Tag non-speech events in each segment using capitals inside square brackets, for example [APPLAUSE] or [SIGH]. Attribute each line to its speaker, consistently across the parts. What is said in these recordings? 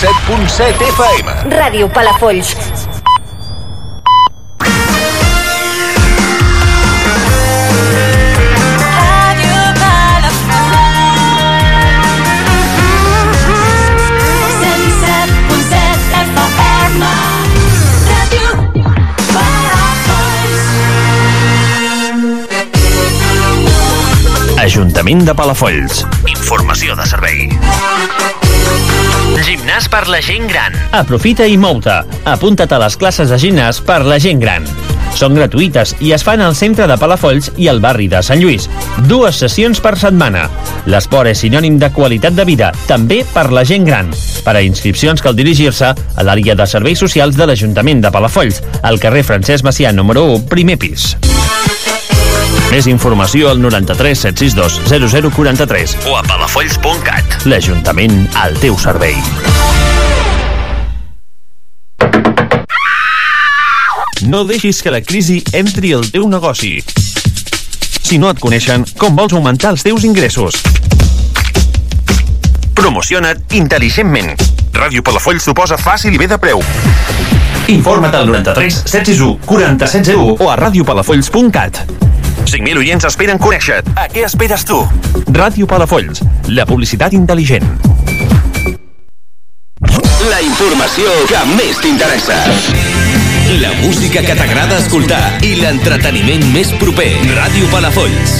Speaker 1: 107.7 FM.
Speaker 2: Ràdio Palafolls.
Speaker 3: Ràdio Palafolls. 107.7 FM. Ràdio Palafolls.
Speaker 4: Ajuntament de Palafolls. Informació de servei. Gimnàs per la gent gran. Aprofita i mou-te. Apunta't a les classes de gimnàs per la gent gran. Són gratuïtes i es fan al centre de Palafolls i al barri de Sant Lluís. Dues sessions per setmana. L'esport és sinònim de qualitat de vida, també per la gent gran. Per a inscripcions cal dirigir-se a l'àrea de serveis socials de l'Ajuntament de Palafolls, al carrer Francesc Macià número 1, primer pis. Més informació al 93 762 0043 o a palafolls.cat. L'Ajuntament al teu servei. No deixis que la crisi entri al teu negoci. Si no et coneixen, com vols augmentar els teus ingressos? Promociona't intel·ligentment. Ràdio Palafolls t'ho posa fàcil i bé de preu. Informa't al 93 761 4701 o a radiopalafolls.cat. 5.000 oients esperen conèixer-te. A què esperes tu? Ràdio Palafolls, la publicitat intel·ligent.
Speaker 5: La informació que més t'interessa. La música que t'agrada escoltar i l'entreteniment més proper. Ràdio Palafolls.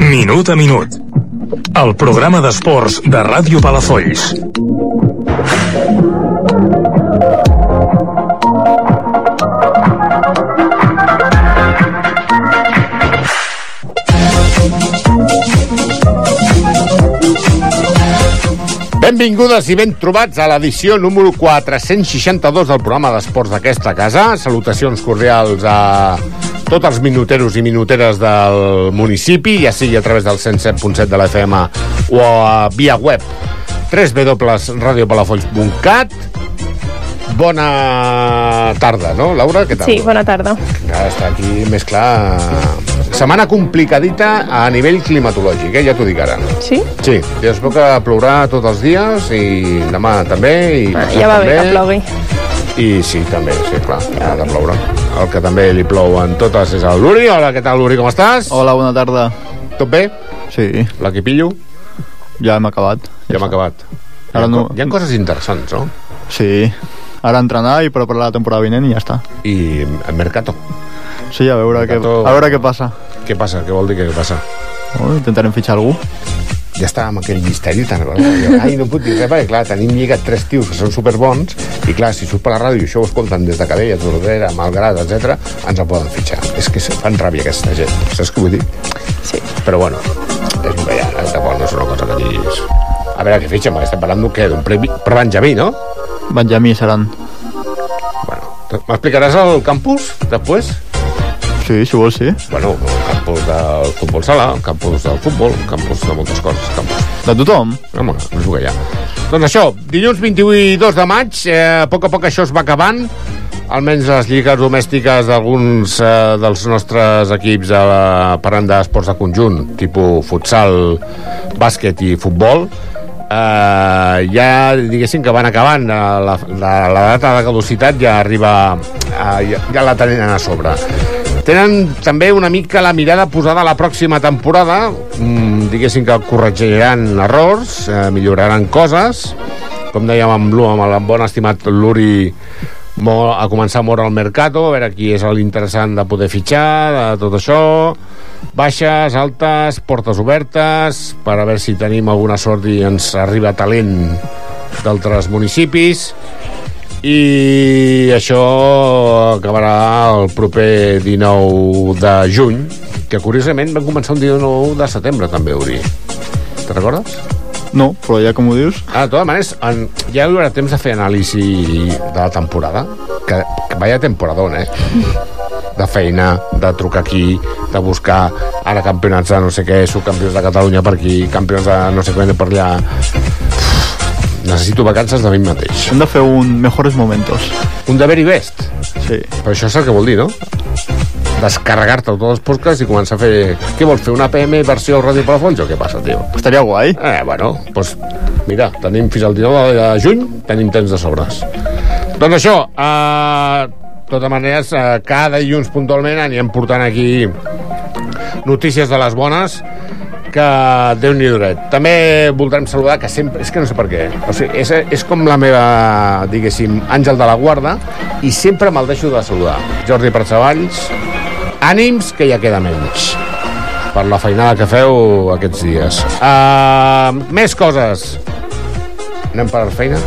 Speaker 6: Minut a minut. El programa d'esports de Ràdio Palafolls.
Speaker 7: Benvingudes i ben trobats a l'edició número 462 del programa d'esports d'aquesta casa. Salutacions cordials a tots els minuteros i minuteres del municipi, ja sigui a través del 107.7 de la FM o a via web www.radiopalafolls.cat Bona tarda, no, Laura? Què tal?
Speaker 8: Sí, bona tarda.
Speaker 7: Ja està aquí més clar... Setmana complicadita a nivell climatològic, eh? ja t'ho dic ara.
Speaker 8: Sí?
Speaker 7: Sí, ja es veu que plourà tots els dies i demà també. I
Speaker 8: Ah, ja va bé
Speaker 7: també.
Speaker 8: que plogui.
Speaker 7: I sí, també, sí, clar, ja ha de ploure. El que també li plou en totes és el Luri. Hola, què tal, Luri, com estàs?
Speaker 9: Hola, bona tarda.
Speaker 7: Tot bé?
Speaker 9: Sí,
Speaker 7: L'equipillo?
Speaker 9: ja hem acabat.
Speaker 7: Ja hem acabat.
Speaker 9: Ara
Speaker 7: hi, ha,
Speaker 9: no.
Speaker 7: hi ha coses interessants, no?
Speaker 9: Sí, ara entrenar i preparar la temporada vinent i ja està.
Speaker 7: I el Mercato.
Speaker 9: Sí, a veure, què,
Speaker 7: Mercato-
Speaker 9: a veure què passa.
Speaker 7: Què passa? Què vol dir que què passa?
Speaker 9: Oh, intentarem fitxar algú.
Speaker 7: Ja està amb aquell misteri tan... Ai, no puc dir res, perquè clar, tenim lligat tres tios que són superbons i clar, si surt per la ràdio i això ho escolten des de Cadella, Tordera, Malgrat, etc, ens en poden fitxar. És que se fan ràbia aquesta gent, saps què vull dir?
Speaker 8: Sí.
Speaker 7: Però bueno, és el que hi ha, eh? tampoc no és una cosa que diguis... A veure què fitxen, perquè estem parlant d'un què? D'un premi... Per Benjamí, no?
Speaker 9: Benjamí seran.
Speaker 7: Bueno, m'explicaràs el campus, després?
Speaker 9: Sí, si vols, sí.
Speaker 7: Bueno, el campus del futbol sala, el campus del futbol, el campus de moltes coses, campus.
Speaker 9: De tothom?
Speaker 7: Home, que hi ha. Doncs això, dilluns 22 de maig, eh, a poc a poc això es va acabant, almenys les lligues domèstiques d'alguns eh, dels nostres equips a la parlant d'esports de conjunt, tipus futsal, bàsquet i futbol, eh, ja diguéssim que van acabant eh, la, la, la data de caducitat ja arriba eh, ja, ja la tenen a sobre tenen també una mica la mirada posada a la pròxima temporada. Mm, diguéssim que corregiran errors eh, milloraran coses. Com dèiem amb, amb el bon estimat Luri a començar a moure el mercato, a veure qui és l'interessant de poder fitxar, de tot això. Baixes, altes, portes obertes per a veure si tenim alguna sort i ens arriba talent d'altres municipis i això acabarà el proper 19 de juny que curiosament van començar un 19 de setembre també, Uri Te'n recordes?
Speaker 9: No, però ja com ho dius...
Speaker 7: Ah, de totes maneres, en, ja hi haurà temps de fer anàlisi de la temporada. Que, que vaya temporadón, eh? De feina, de trucar aquí, de buscar ara campionats de no sé què, subcampions de Catalunya per aquí, campions de no sé què per allà... Necessito vacances de mi mateix.
Speaker 9: Hem de fer un mejores momentos.
Speaker 7: Un de very best.
Speaker 9: Sí.
Speaker 7: Però això és el que vol dir, no? Descarregar-te tots els podcasts i començar a fer... Què vols fer, una PM versió Ràdio Palafolls o què passa, tio?
Speaker 9: Estaria guai.
Speaker 7: Eh, bueno, doncs mira, tenim fins al 19 de juny, tenim temps de sobres. Doncs això, eh, de totes maneres, eh, cada dilluns puntualment anirem portant aquí notícies de les bones que déu nhi duret. També voldrem saludar, que sempre... És que no sé per què. O sigui, és, és com la meva, diguéssim, àngel de la guarda i sempre me'l deixo de saludar. Jordi Pratsavalls, ànims, que ja queda menys per la feinada que feu aquests dies. Uh, més coses. Anem per feina,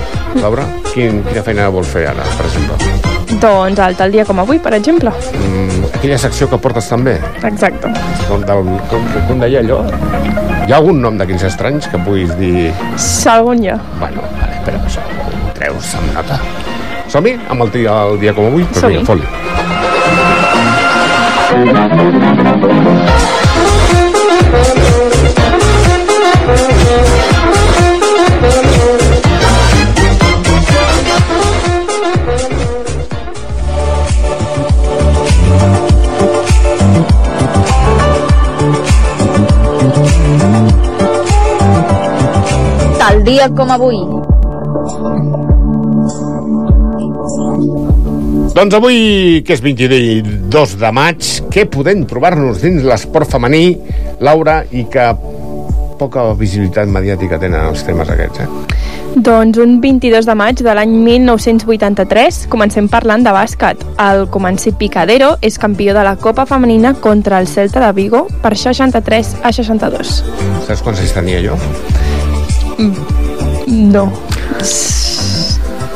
Speaker 7: Laura? Quin, quina feina vols fer ara, per exemple?
Speaker 2: Doncs el tal dia com avui, per exemple.
Speaker 7: Mm, aquella secció que portes també?
Speaker 2: Exacte.
Speaker 7: Com, del, com, com deia allò? Hi ha algun nom d'aquells estranys que puguis dir...
Speaker 2: Algun jo.
Speaker 7: Bueno, vale, però això ho treus amb nota. Som-hi amb el, dia, el dia com avui?
Speaker 2: Som-hi.
Speaker 7: vinga,
Speaker 8: dia com avui.
Speaker 7: Doncs avui, que és 22 de maig, què podem trobar-nos dins l'esport femení, Laura, i que poca visibilitat mediàtica tenen els temes aquests, eh?
Speaker 2: Doncs un 22 de maig de l'any 1983 comencem parlant de bàsquet. El Comanci Picadero és campió de la Copa Femenina contra el Celta de Vigo per 63 a 62.
Speaker 7: Saps quants anys tenia jo?
Speaker 2: No.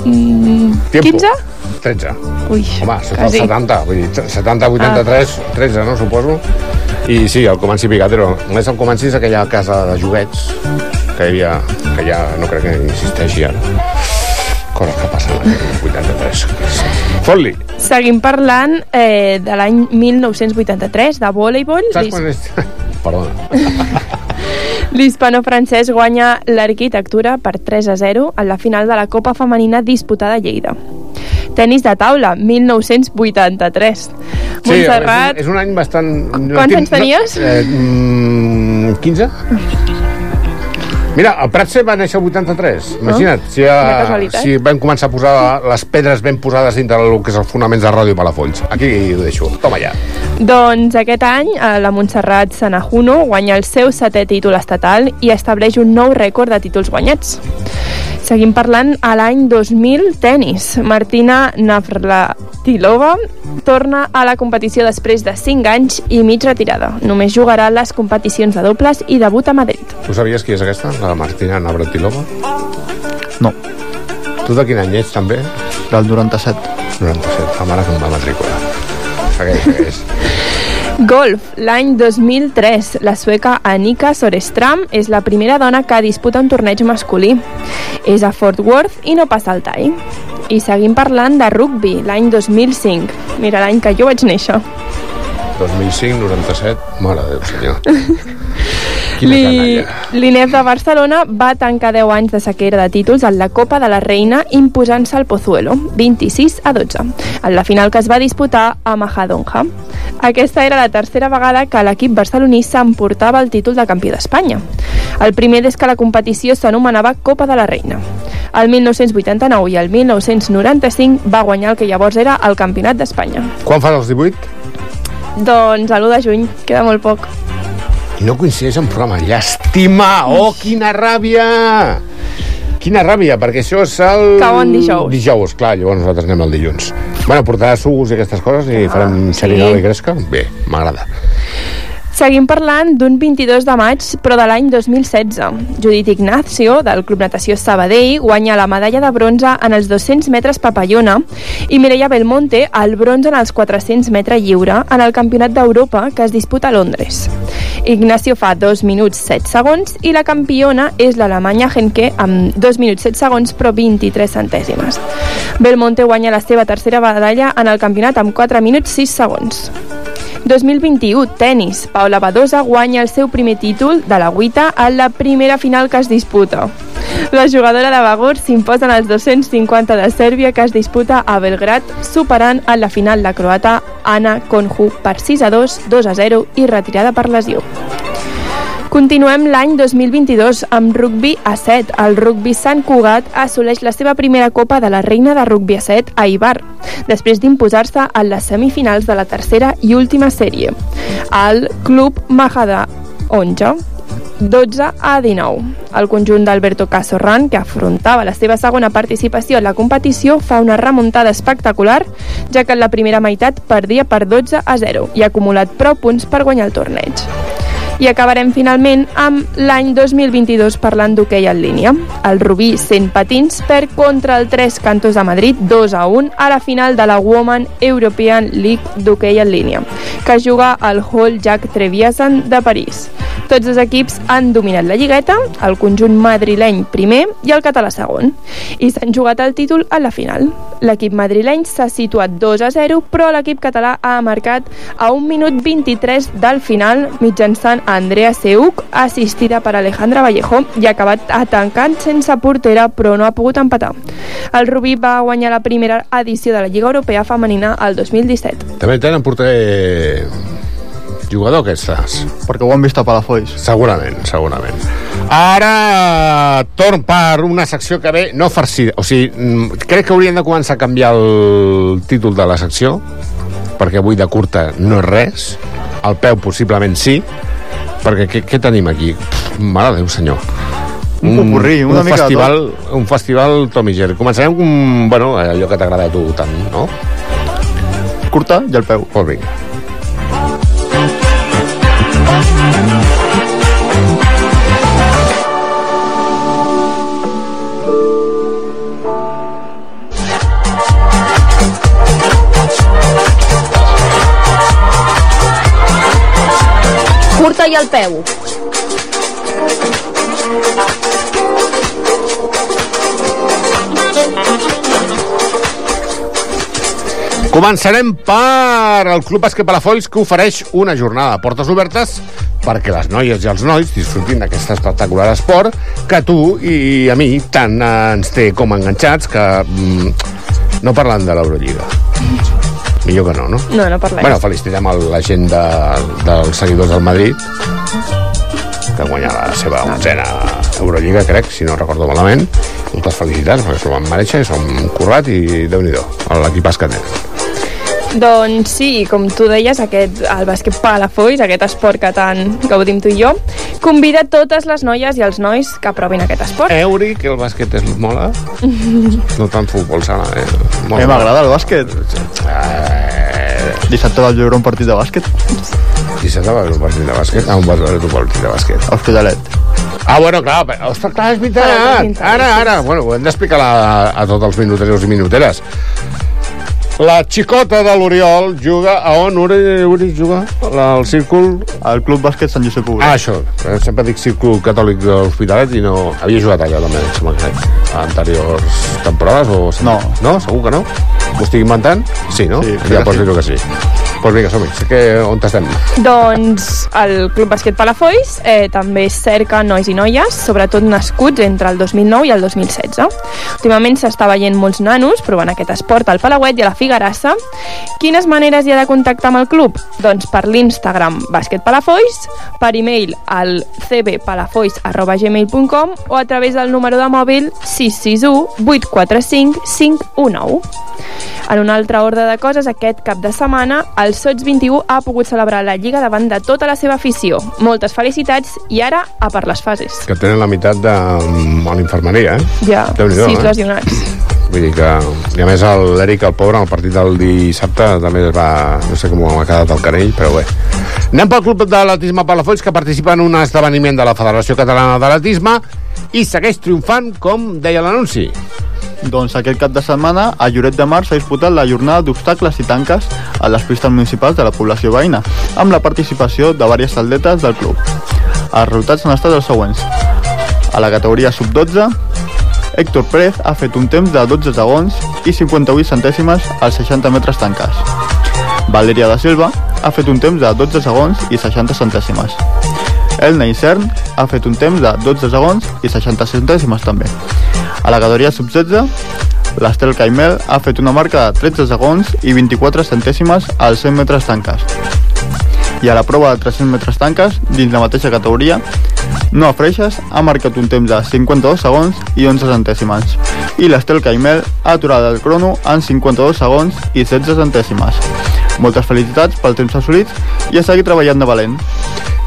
Speaker 2: Mm, 15?
Speaker 7: 13.
Speaker 2: Ui,
Speaker 7: Home,
Speaker 2: quasi.
Speaker 7: el 70, vull dir, 70, 83, 13, no, suposo? I sí, el Comanci Picadero. Només el Comanci és aquella casa de joguets que hi havia, que ja no crec que insisteixi ara. Coses que passen l'any 83. Fot-li.
Speaker 2: Seguim parlant eh, de l'any 1983, de voleibol.
Speaker 7: Saps quan és? [LAUGHS] Perdona.
Speaker 2: L'hispano-francès guanya l'arquitectura per 3 a 0 en la final de la Copa Femenina disputada a Lleida. Tenis de taula, 1983. Montserrat,
Speaker 7: és, un, és un any bastant...
Speaker 2: Quants anys tenies?
Speaker 7: No, eh, mm, 15? Mira, el Pratse va néixer el 83. Imagina't, si, ja,
Speaker 2: casualitat.
Speaker 7: si vam començar a posar les pedres ben posades dintre del que és els fonaments de Ràdio Palafolls. Aquí ho deixo. Toma ja.
Speaker 2: doncs aquest any eh, la Montserrat Sanajuno guanya el seu setè títol estatal i estableix un nou rècord de títols guanyats. Seguim parlant a l'any 2000, tennis. Martina Navratilova torna a la competició després de 5 anys i mig retirada. Només jugarà les competicions de dobles i debut a Madrid.
Speaker 7: Tu sabies qui és aquesta? La Martina Navratilova?
Speaker 9: No,
Speaker 7: Tu de quin any ets, també?
Speaker 9: del 97.
Speaker 7: 97. La mare que em va matricular. Segueix, segueix. [LAUGHS]
Speaker 2: Golf, l'any 2003, la sueca Annika Sorestram és la primera dona que disputa un torneig masculí. És a Fort Worth i no passa al tall. I seguim parlant de rugby, l'any 2005. Mira, l'any que jo vaig néixer.
Speaker 7: 2005, 97. Mare de Déu, senyor. [LAUGHS]
Speaker 2: L'INEF de Barcelona va tancar 10 anys de sequera de títols en la Copa de la Reina imposant-se al Pozuelo, 26 a 12, en la final que es va disputar a Majadonja. Aquesta era la tercera vegada que l'equip barceloní s'emportava el títol de campió d'Espanya. El primer des que la competició s'anomenava Copa de la Reina. El 1989 i el 1995 va guanyar el que llavors era el Campionat d'Espanya.
Speaker 7: Quan fas els 18?
Speaker 2: Doncs a l'1 de juny, queda molt poc.
Speaker 7: I no coincideix en programa. Llàstima! Oh, quina ràbia! Quina ràbia, perquè això és el...
Speaker 2: Cau en dijous.
Speaker 7: Dijous, clar, llavors nosaltres anem el dilluns. Bueno, portarà sucs i aquestes coses i farem
Speaker 2: sí.
Speaker 7: xerinola i gresca? Bé, m'agrada.
Speaker 2: Seguim parlant d'un 22 de maig, però de l'any 2016. Judit Ignacio, del Club Natació Sabadell, guanya la medalla de bronze en els 200 metres papallona i Mireia Belmonte el bronze en els 400 metre lliure en el Campionat d'Europa que es disputa a Londres. Ignacio fa 2 minuts 7 segons i la campiona és l'alemanya Henke amb 2 minuts 7 segons però 23 centèsimes. Belmonte guanya la seva tercera medalla en el campionat amb 4 minuts 6 segons. 2021, tennis. Paula Badosa guanya el seu primer títol de la Guita en la primera final que es disputa. La jugadora de Bagur s'imposa en els 250 de Sèrbia que es disputa a Belgrat, superant en la final la croata Anna Konju per 6 a 2, 2 a 0 i retirada per lesió. Continuem l'any 2022 amb rugbi a 7. El rugbi Sant Cugat assoleix la seva primera copa de la reina de rugbi a 7 a Ibar, després d'imposar-se en les semifinals de la tercera i última sèrie. El Club Mahada Onja 12 a 19. El conjunt d'Alberto Casorran, que afrontava la seva segona participació en la competició, fa una remuntada espectacular, ja que en la primera meitat perdia per 12 a 0 i ha acumulat prou punts per guanyar el torneig. I acabarem finalment amb l'any 2022 parlant d'hoquei en línia. El Rubí, sent patins, perd contra el 3 Cantos de Madrid 2 a 1 a la final de la Women European League d'hoquei en línia, que es juga al Hall Jacques Trevisan de París. Tots els equips han dominat la lligueta, el conjunt madrileny primer i el català segon, i s'han jugat el títol a la final. L'equip madrileny s'ha situat 2 a 0, però l'equip català ha marcat a 1 minut 23 del final mitjançant Andrea Seuc, assistida per Alejandra Vallejo, i ha acabat atancant sense portera, però no ha pogut empatar. El Rubí va guanyar la primera edició de la Lliga Europea Femenina el 2017.
Speaker 7: També tenen porter jugador aquestes.
Speaker 9: Perquè ho han vist a Palafolls.
Speaker 7: Segurament, segurament. Ara torn per una secció que ve no farcida. O sigui, mm, crec que hauríem de començar a canviar el títol de la secció, perquè avui de curta no és res. El peu possiblement sí, perquè què, què tenim aquí? Pff, mare de Déu, senyor.
Speaker 9: Un popurrí, una
Speaker 7: un
Speaker 9: mica de
Speaker 7: festival, un festival Tom i Jerry. Començarem amb, bueno, allò que t'agrada a tu tant, no?
Speaker 9: Curta i el peu.
Speaker 7: Pues vinga.
Speaker 8: Curta i al peu.
Speaker 7: Començarem per el Club Bàsquet Palafolls que ofereix una jornada de portes obertes perquè les noies i els nois disfrutin d'aquest espectacular esport que tu i a mi tant ens té com enganxats que mm, no parlant de l'Eurolliga. Millor que no, no?
Speaker 2: No, no parlem.
Speaker 7: Bueno, felicitem a la gent de, dels seguidors del Madrid que guanya la seva onzena Eurolliga, crec, si no recordo malament. Moltes felicitats, perquè s'ho van mereixer, som currat i déu nhi l'equip basqueter.
Speaker 2: Doncs sí, com tu deies, aquest, el bàsquet Palafolls, aquest esport que tant gaudim tu i jo, convida totes les noies i els nois que provin aquest esport.
Speaker 7: Euri, que el bàsquet és mola. [LAUGHS] no tant futbol sala, eh?
Speaker 9: A mi m'agrada el bàsquet.
Speaker 7: Eh,
Speaker 9: Dissabte vas veure un partit de bàsquet.
Speaker 7: dissabte va haver un partit de bàsquet. Ah, on vas veure tu un partit de bàsquet?
Speaker 9: Hospitalet.
Speaker 7: Ah, bueno, clar, però, ostres, clar, és veritat. Ara, ara. Bueno, ho hem d'explicar a, a tots els minuteros i minuteres. La xicota de l'Oriol juga a on Uri, Uri juga? La, al círcul...
Speaker 9: Al Club Bàsquet Sant Josep Obrer.
Speaker 7: Ah, això. Eh, Sempre dic círcul catòlic de l'Hospitalet i no... Havia jugat allà també, em sembla que a anteriors temporades o...
Speaker 9: No.
Speaker 7: No? Segur que no? M'ho estic inventant? Sí, no?
Speaker 9: Sí,
Speaker 7: ja pots dir-ho que sí. Doncs vinga, som-hi. Que on estem.
Speaker 2: Doncs el Club Bàsquet Palafolls eh, també cerca nois i noies, sobretot nascuts entre el 2009 i el 2016. Últimament s'està veient molts nanos provant aquest esport al Palauet i a la Figarassa. Quines maneres hi ha de contactar amb el club? Doncs per l'Instagram Bàsquet Palafolls, per e-mail al cbpalafolls.gmail.com o a través del número de mòbil 661 845 519. En un altre ordre de coses, aquest cap de setmana, el Sots 21 ha pogut celebrar la Lliga davant de tota la seva afició. Moltes felicitats i ara a per les fases.
Speaker 7: Que tenen la meitat de... a l'infermeria, eh?
Speaker 2: Ja, sis
Speaker 7: eh?
Speaker 2: lesionats.
Speaker 7: Vull dir que... I a més l'Eric, el pobre, en el partit del dissabte també es va... No sé com ha quedat el canell, però bé. Anem pel Club d'Atletisme Palafolls, que participa en un esdeveniment de la Federació Catalana d'Atletisme i segueix triomfant, com deia l'anunci.
Speaker 9: Doncs aquest cap de setmana, a Lloret de Mar s'ha disputat la jornada d'obstacles i tanques a les pistes municipals de la població veïna, amb la participació de diverses atletes del club. Els resultats han estat els següents. A la categoria sub-12, Héctor Pérez ha fet un temps de 12 segons i 58 centèsimes als 60 metres tancats. Valeria da Silva ha fet un temps de 12 segons i 60 centèsimes. El Neisern ha fet un temps de 12 segons i 60 centèsimes també. A la categoria sub-16, l'Estel Caimel ha fet una marca de 13 segons i 24 centèsimes als 100 metres tanques. I a la prova de 300 metres tanques, dins la mateixa categoria, Noa Freixas ha marcat un temps de 52 segons i 11 centèsimes. I l'Estel Caimel ha aturat el crono en 52 segons i 16 centèsimes. Moltes felicitats pel temps assolit i a seguir treballant de valent.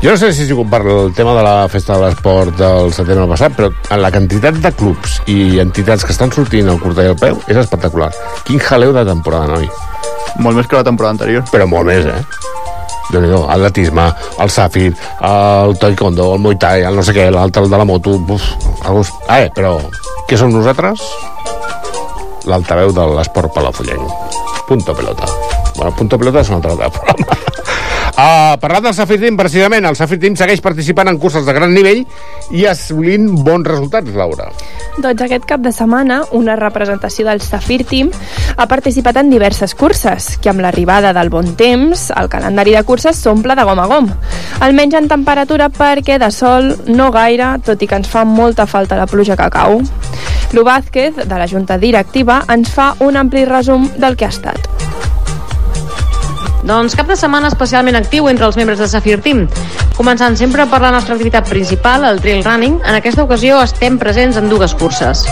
Speaker 7: Jo no sé si ha sigut per el tema de la festa de l'esport del setembre passat, però en la quantitat de clubs i entitats que estan sortint al curta i al peu és espectacular. Quin jaleu de temporada, noi.
Speaker 9: Molt més que la temporada anterior.
Speaker 7: Però molt més, eh? déu nhi atletisme, el sàfir, el taekwondo, el muay thai, el no sé què, l'altre, el de la moto... Uf, alguns... Ah, eh, però què som nosaltres? L'altaveu de l'esport palafollenc. Punto pelota. Bueno, punto pelota és un altre programa. Uh, parlant del Safir Team, precisament, el Safir Team segueix participant en curses de gran nivell i assolint bons resultats, Laura.
Speaker 2: Doncs aquest cap de setmana, una representació del Safir Team ha participat en diverses curses, que amb l'arribada del bon temps, el calendari de curses s'omple de gom a gom. Almenys en temperatura perquè de sol no gaire, tot i que ens fa molta falta la pluja que cau. Lu Vázquez, de la Junta Directiva, ens fa un ampli resum del que ha estat.
Speaker 10: Doncs cap de setmana especialment actiu entre els membres de Safir Team. Començant sempre per la nostra activitat principal, el trail running, en aquesta ocasió estem presents en dues curses.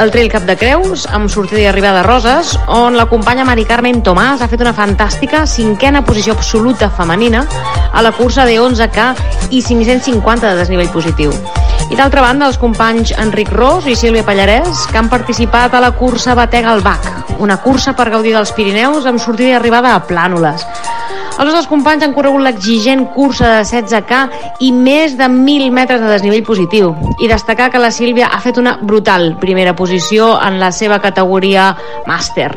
Speaker 10: El trail Cap de Creus, amb sortida i arribada a Roses, on la companya Mari Carmen Tomàs ha fet una fantàstica cinquena posició absoluta femenina a la cursa de 11K i 550 de desnivell positiu. I d'altra banda, els companys Enric Ros i Sílvia Pallarès, que han participat a la cursa Batega al Bac, una cursa per gaudir dels Pirineus amb sortida i arribada a Plànoles. Els nostres companys han corregut l'exigent cursa de 16K i més de 1.000 metres de desnivell positiu. I destacar que la Sílvia ha fet una brutal primera posició en la seva categoria màster.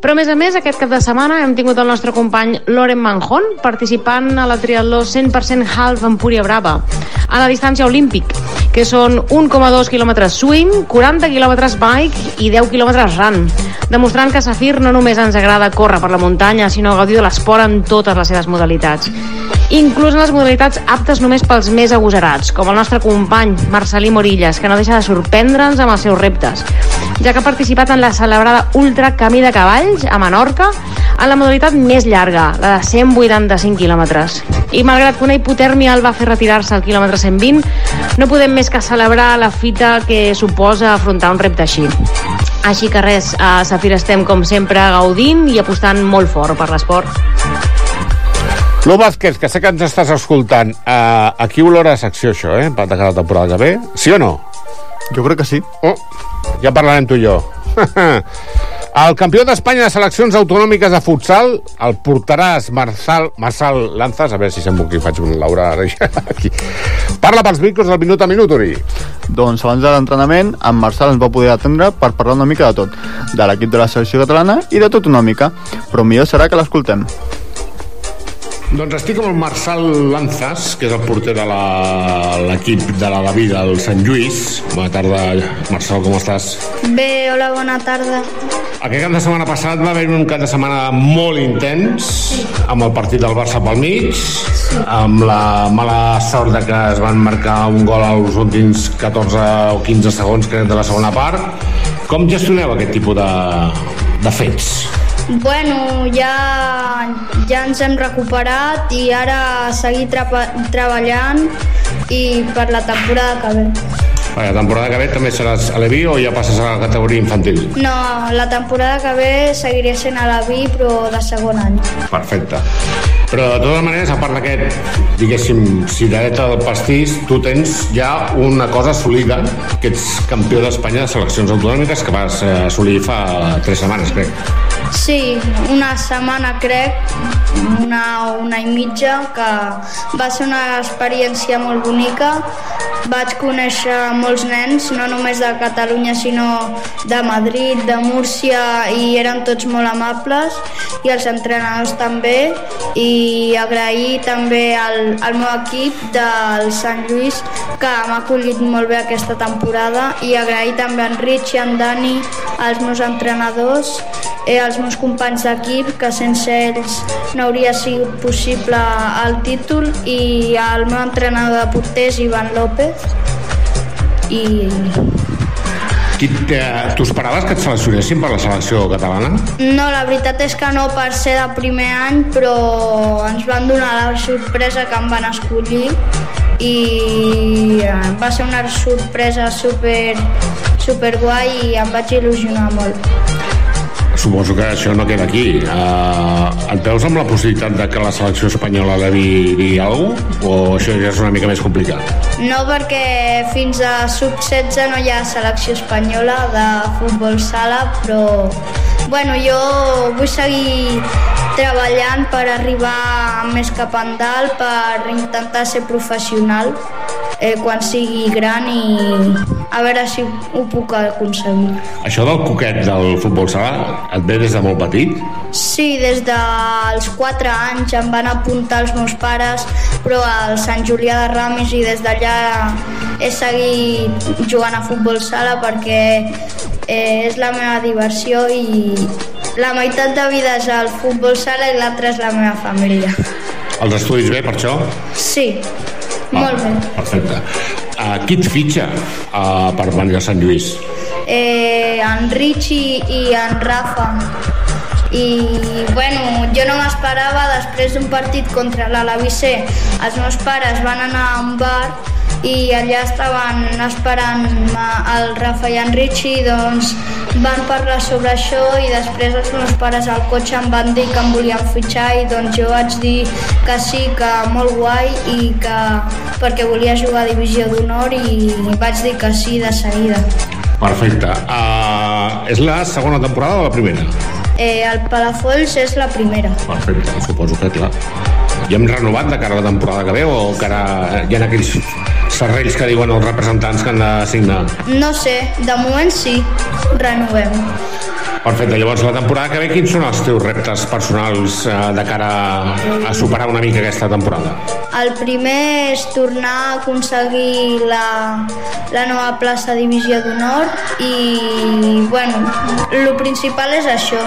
Speaker 10: Però, a més a més, aquest cap de setmana hem tingut el nostre company Loren Manjón participant a la triatló 100% half Empúria Brava, a la distància olímpic, que són 1,2 quilòmetres swing, 40 quilòmetres bike i 10 quilòmetres run, demostrant que Safir no només ens agrada córrer per la muntanya, sinó gaudir de l'esport en totes les seves modalitats inclús en les modalitats aptes només pels més agosarats, com el nostre company Marcelí Morillas, que no deixa de sorprendre'ns amb els seus reptes, ja que ha participat en la celebrada Ultra Camí de Cavalls a Menorca, en la modalitat més llarga, la de 185 quilòmetres. I malgrat que una hipotèrmia el va fer retirar-se al quilòmetre 120, no podem més que celebrar la fita que suposa afrontar un repte així. Així que res, a Safir estem com sempre gaudint i apostant molt fort per l'esport.
Speaker 7: Lu Vázquez, que sé que ens estàs escoltant, uh, aquí olora a secció això, eh? Per atacar la temporada que ve. Sí o no?
Speaker 9: Jo crec que sí.
Speaker 7: Oh, ja parlarem tu i jo. [LAUGHS] El campió d'Espanya de seleccions autonòmiques de futsal el portaràs Marçal, Marçal Lanzas, a veure si sembla que faig un Laura ara aquí. Parla pels micros del minut a minut, Uri.
Speaker 9: Doncs abans de l'entrenament, en Marçal ens va poder atendre per parlar una mica de tot, de l'equip de la selecció catalana i de tot una mica, però millor serà que l'escoltem.
Speaker 7: Doncs estic amb el Marçal Lanzas, que és el porter de l'equip de la Daví del Sant Lluís. Bona tarda, Marçal, com estàs?
Speaker 11: Bé, hola, bona tarda.
Speaker 7: Aquest cap de setmana passat va haver un cap de setmana molt intens, amb el partit del Barça pel mig, amb la mala sort de que es van marcar un gol als últims 14 o 15 segons crec, de la segona part. Com gestioneu aquest tipus de, de fets?
Speaker 11: Bueno, ja, ja ens hem recuperat i ara seguir treballant i per la temporada que ve.
Speaker 7: La temporada que ve també seràs a l'Evi o ja passes a la categoria infantil?
Speaker 11: No, la temporada que ve seguiré sent a la vi, però de segon any.
Speaker 7: Perfecte. Però de totes maneres, a part d'aquest, diguéssim, cirereta del pastís, tu tens ja una cosa assolida, que ets campió d'Espanya de seleccions autonòmiques que vas eh, assolir fa tres setmanes, crec.
Speaker 11: Sí, una setmana crec, una, una i mitja, que va ser una experiència molt bonica. Vaig conèixer molts nens, no només de Catalunya, sinó de Madrid, de Múrcia, i eren tots molt amables, i els entrenadors també, i agrair també al, al meu equip del Sant Lluís, que m'ha acollit molt bé aquesta temporada, i agrair també en Rich i en Dani, els meus entrenadors, eh, els meus companys d'equip, que sense ells no hauria sigut possible el títol, i el meu entrenador de porters, Ivan López, i
Speaker 7: Qui, tu esperaves que et seleccionessin per la selecció catalana?
Speaker 11: No, la veritat és que no per ser de primer any, però ens van donar la sorpresa que em van escollir i eh, va ser una sorpresa super, super guai i em vaig il·lusionar molt.
Speaker 7: Suposo que això no queda aquí. Uh, et veus amb la possibilitat de que la selecció espanyola devi dir alguna cosa? O això ja és una mica més complicat?
Speaker 11: No perquè fins a sub-16 no hi ha selecció espanyola de futbol sala, però bueno, jo vull seguir treballant per arribar més cap endalt, per intentar ser professional eh, quan sigui gran i a veure si ho puc aconseguir.
Speaker 7: Això del coquet del futbol sala et ve des de molt petit?
Speaker 11: Sí, des dels 4 anys em van apuntar els meus pares, però al Sant Julià de Ramis i des d'allà he seguit jugant a futbol sala perquè eh, és la meva diversió i la meitat de vida és el futbol sala i l'altra és la meva família.
Speaker 7: Els estudis bé, per això?
Speaker 11: Sí, molt bé.
Speaker 7: Perfecte. Uh, qui et fitxa uh, per venir a Sant Lluís?
Speaker 11: eh, en Richie i en Rafa i bueno, jo no m'esperava després d'un partit contra l'Alavicé els meus pares van anar a un bar i allà estaven esperant el Rafa i en Richie doncs van parlar sobre això i després els meus pares al cotxe em van dir que em volien fitxar i doncs jo vaig dir que sí, que molt guai i que perquè volia jugar a Divisió d'Honor i vaig dir que sí de seguida.
Speaker 7: Perfecte. Uh, és la segona temporada o la primera?
Speaker 11: Eh, el Palafolls és la primera.
Speaker 7: Perfecte, suposo que clar. I hem renovat de cara a la temporada que ve o encara hi ha aquells serrells que diuen els representants que han de signar?
Speaker 11: No sé, de moment sí, renovem.
Speaker 7: Perfecte, llavors la temporada que ve quins són els teus reptes personals eh, de cara a superar una mica aquesta temporada?
Speaker 11: El primer és tornar a aconseguir la, la nova plaça Divisió d'Honor i, bueno, el principal és això.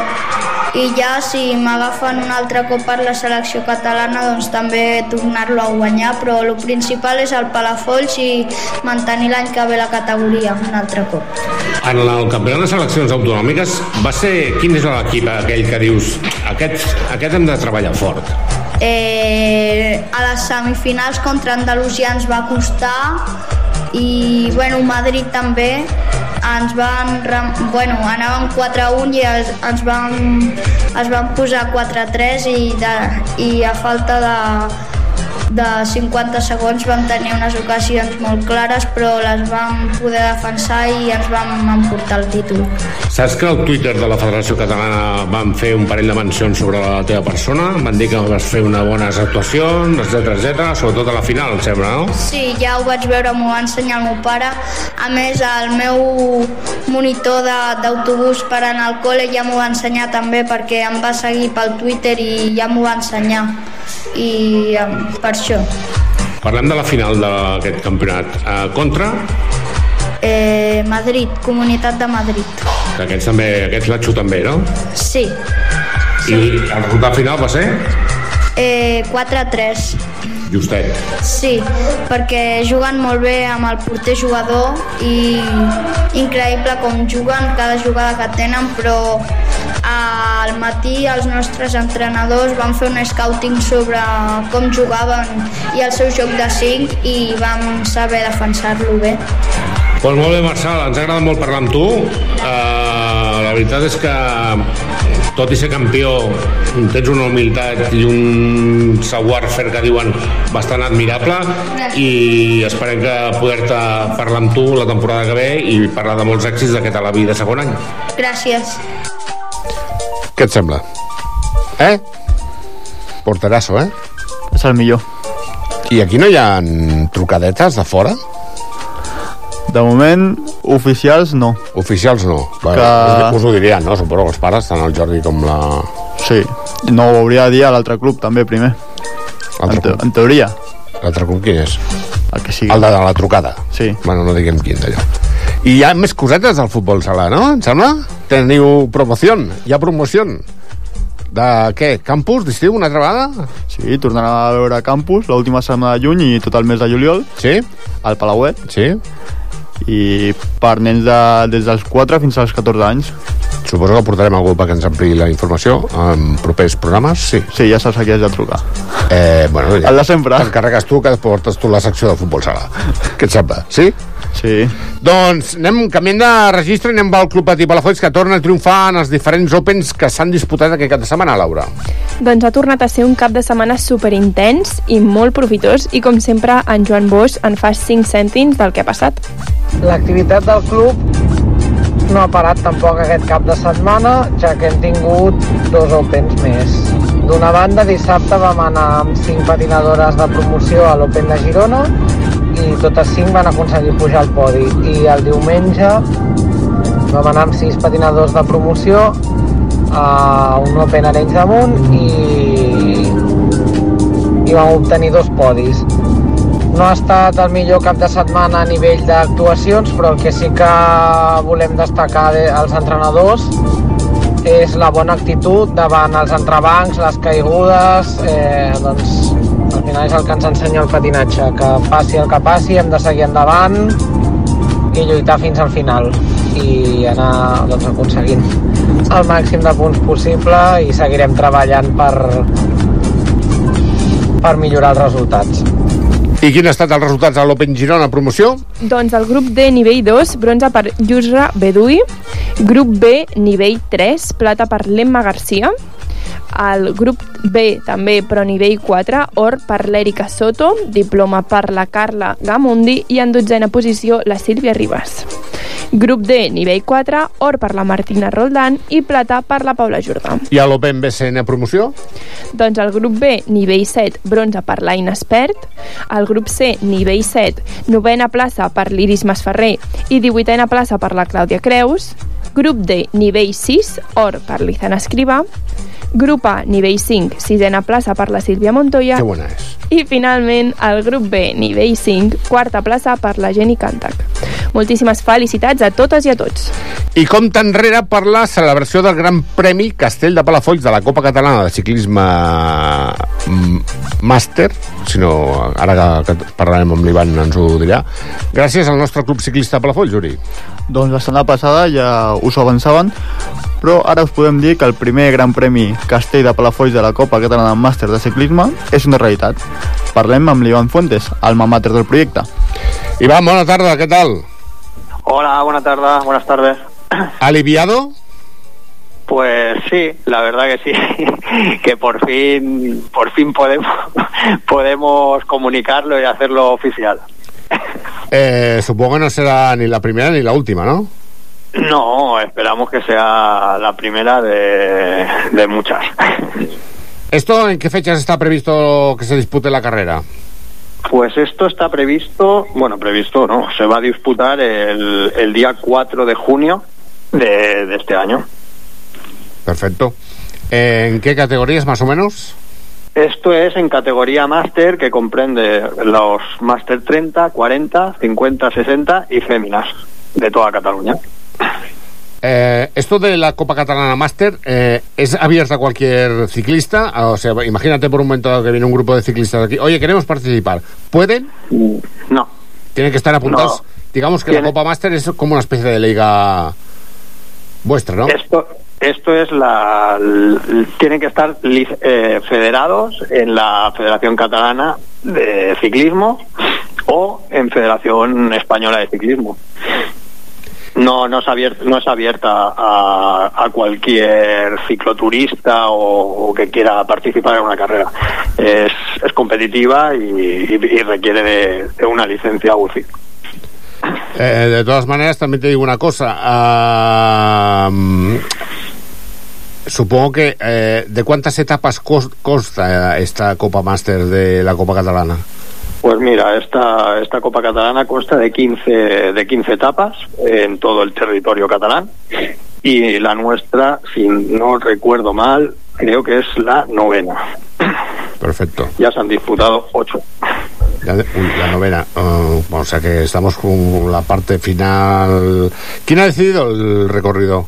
Speaker 11: I ja si m'agafen un altre cop per la selecció catalana doncs també tornar-lo a guanyar, però el principal és el Palafolls i mantenir l'any que ve la categoria un altre cop.
Speaker 7: En el campionat de seleccions autonòmiques va ser... Quin és l'equip aquell que dius aquest, aquest hem de treballar fort?
Speaker 11: Eh, a les semifinals contra Andalusia ens va costar i bueno, Madrid també ens van, bueno, anàvem 4-1 i es, ens van, es van posar 4-3 i, de, i a falta de, de 50 segons vam tenir unes ocasions molt clares però les vam poder defensar i ens vam emportar el títol.
Speaker 7: Saps que al Twitter de la Federació Catalana van fer un parell de mencions sobre la teva persona? Van dir que vas fer unes bones actuacions, etc etc, sobretot a la final, em sembla, no?
Speaker 11: Sí, ja ho vaig veure, m'ho va ensenyar el meu pare. A més, el meu monitor d'autobús per anar al col·le ja m'ho va ensenyar també perquè em va seguir pel Twitter i ja m'ho va ensenyar. I per això.
Speaker 7: Parlem de la final d'aquest campionat. Uh, contra,
Speaker 11: Eh, Madrid, Comunitat de Madrid.
Speaker 7: que aquests també, aquests la xuten bé, no?
Speaker 11: Sí.
Speaker 7: I el resultat final va ser
Speaker 11: Eh, 4-3.
Speaker 7: justet.
Speaker 11: Sí, perquè juguen molt bé amb el porter jugador i increïble com juguen cada jugada que tenen, però al matí els nostres entrenadors van fer un scouting sobre com jugaven i el seu joc de 5 i vam saber defensar-lo bé.
Speaker 7: Pues molt bé, Marçal, ens ha agradat molt parlar amb tu. Uh, la veritat és que, tot i ser campió, tens una humilitat i un savoir-faire que diuen bastant admirable i esperem que poder-te parlar amb tu la temporada que ve i parlar de molts èxits d'aquest a la vida segon any.
Speaker 11: Gràcies.
Speaker 7: Què et sembla? Eh? Porterasso, eh?
Speaker 9: És el millor.
Speaker 7: I aquí no hi ha trucadetes de fora?
Speaker 9: De moment, oficials no.
Speaker 7: Oficials no.
Speaker 9: Que-
Speaker 7: us, us ho dirien, no? Suposo que els pares, tant el Jordi com la...
Speaker 9: Sí. No ho hauria de dir a l'altre club també primer. En, te en teoria.
Speaker 7: L'altre club quin és?
Speaker 9: El que sigui.
Speaker 7: El de la trucada.
Speaker 9: Sí.
Speaker 7: Bueno, no diguem quin d'allò. I hi ha més cosetes del futbol sala, no? Em sembla? Teniu promoció. Hi ha promoció. De què? Campus d'estiu una altra vegada?
Speaker 9: Sí, tornarà a veure campus l'última setmana de juny i tot el mes de juliol.
Speaker 7: Sí.
Speaker 9: Al Palauet.
Speaker 7: Sí.
Speaker 9: I per nens de, des dels 4 fins als 14 anys.
Speaker 7: Suposo que portarem algú perquè ens ampliï la informació en propers programes, sí.
Speaker 9: Sí, ja saps a qui has de trucar.
Speaker 7: Eh, bueno, ja
Speaker 9: El de sempre.
Speaker 7: T'encarregues tu que portes tu la secció de futbol sala. Què et sembla? Sí?
Speaker 9: Sí.
Speaker 7: Doncs anem canviant de registre i anem al Club Patí Palafolls que torna a triomfar en els diferents Opens que s'han disputat aquest cap de setmana, Laura.
Speaker 2: Doncs ha tornat a ser un cap de setmana superintens i molt profitós i com sempre en Joan Bosch en fa 5 cèntims del que ha passat.
Speaker 12: L'activitat del club no ha parat tampoc aquest cap de setmana, ja que hem tingut dos Opens més. D'una banda, dissabte vam anar amb cinc patinadores de promoció a l'Open de Girona i totes cinc van aconseguir pujar al podi. I el diumenge vam anar amb sis patinadors de promoció a un Open Arenys de Munt i, i vam obtenir dos podis. No ha estat el millor cap de setmana a nivell d'actuacions, però el que sí que volem destacar de- els entrenadors és la bona actitud davant els entrebancs, les caigudes, eh, doncs al final és el que ens ensenya el patinatge, que passi el que passi hem de seguir endavant i lluitar fins al final i anar doncs, aconseguint el màxim de punts possible i seguirem treballant per, per millorar els resultats.
Speaker 7: I quin ha estat els resultats a l'Open Girona promoció?
Speaker 2: Doncs el grup D nivell 2, bronze per Yusra Bedui, grup B nivell 3, plata per Lemma Garcia, el grup B també, però nivell 4, or per l'Èrica Soto, diploma per la Carla Gamundi i en dotzena posició la Sílvia Ribas. Grup D, nivell 4, or per la Martina Roldán i plata per la Paula Jordà.
Speaker 7: I a l'Open BCN promoció?
Speaker 2: Doncs el grup B, nivell 7, bronze per l'Aina Espert, el grup C, nivell 7, novena plaça per l'Iris Masferrer i 18a plaça per la Clàudia Creus, grup D, nivell 6, or per l'Izan Escrivà, grup A, nivell 5, sisena plaça per la Sílvia Montoya
Speaker 7: Que bona és.
Speaker 2: i finalment el grup B, nivell 5, quarta plaça per la Jenny Cantac. Moltíssimes felicitats a totes i a tots.
Speaker 7: I compta enrere per la celebració del Gran Premi Castell de Palafolls de la Copa Catalana de Ciclisme mm, Màster, si no, ara que, que parlarem amb l'Ivan ens ho dirà, gràcies al nostre club ciclista Palafolls, Uri.
Speaker 9: Doncs la setmana passada ja us ho avançaven, però ara us podem dir que el primer Gran Premi Castell de Palafolls de la Copa Catalana Màster de Ciclisme és una realitat. Parlem amb l'Ivan Fuentes, alma mater del projecte.
Speaker 7: Ivan, bona tarda, què tal?
Speaker 13: Hola, buena tarde, buenas tardes.
Speaker 7: ¿Aliviado?
Speaker 13: Pues sí, la verdad que sí, [LAUGHS] que por fin, por fin podemos, [LAUGHS] podemos comunicarlo y hacerlo oficial. [LAUGHS]
Speaker 7: Eh, supongo que no será ni la primera ni la última, ¿no?
Speaker 13: No, esperamos que sea la primera de, de muchas.
Speaker 7: ¿Esto en qué fechas está previsto que se dispute la carrera?
Speaker 13: Pues esto está previsto, bueno, previsto no, se va a disputar el, el día 4 de junio de, de este año.
Speaker 7: Perfecto. ¿En qué categorías más o menos?
Speaker 13: Esto es en categoría máster que comprende los máster 30, 40, 50, 60 y féminas de toda Cataluña.
Speaker 7: Eh, esto de la Copa Catalana Master eh, es abierta a cualquier ciclista. O sea, imagínate por un momento que viene un grupo de ciclistas aquí. Oye, queremos participar. ¿Pueden?
Speaker 13: No.
Speaker 7: Tienen que estar apuntados.
Speaker 13: No.
Speaker 7: Digamos que la Copa Master es como una especie de liga vuestra, ¿no?
Speaker 13: Esto, esto es la. tienen que estar eh, federados en la Federación Catalana de Ciclismo o en Federación Española de Ciclismo. No, no es abierta, no es abierta a, a cualquier cicloturista o, que quiera participar en una carrera. Es, es competitiva y, requiere de, una licencia UCI.
Speaker 7: Eh, de todas maneras, también te digo una cosa. supongo que eh, ¿de cuántas etapas consta esta Copa Master de la Copa Catalana?
Speaker 13: Pues mira, esta, esta Copa Catalana consta de 15, de 15 etapas en todo el territorio catalán y la nuestra, si no recuerdo mal, creo que es la novena.
Speaker 7: Perfecto.
Speaker 13: Ya se han disputado ocho.
Speaker 7: La, uy, la novena. Uh, o sea que estamos con la parte final. ¿Quién ha decidido el recorrido?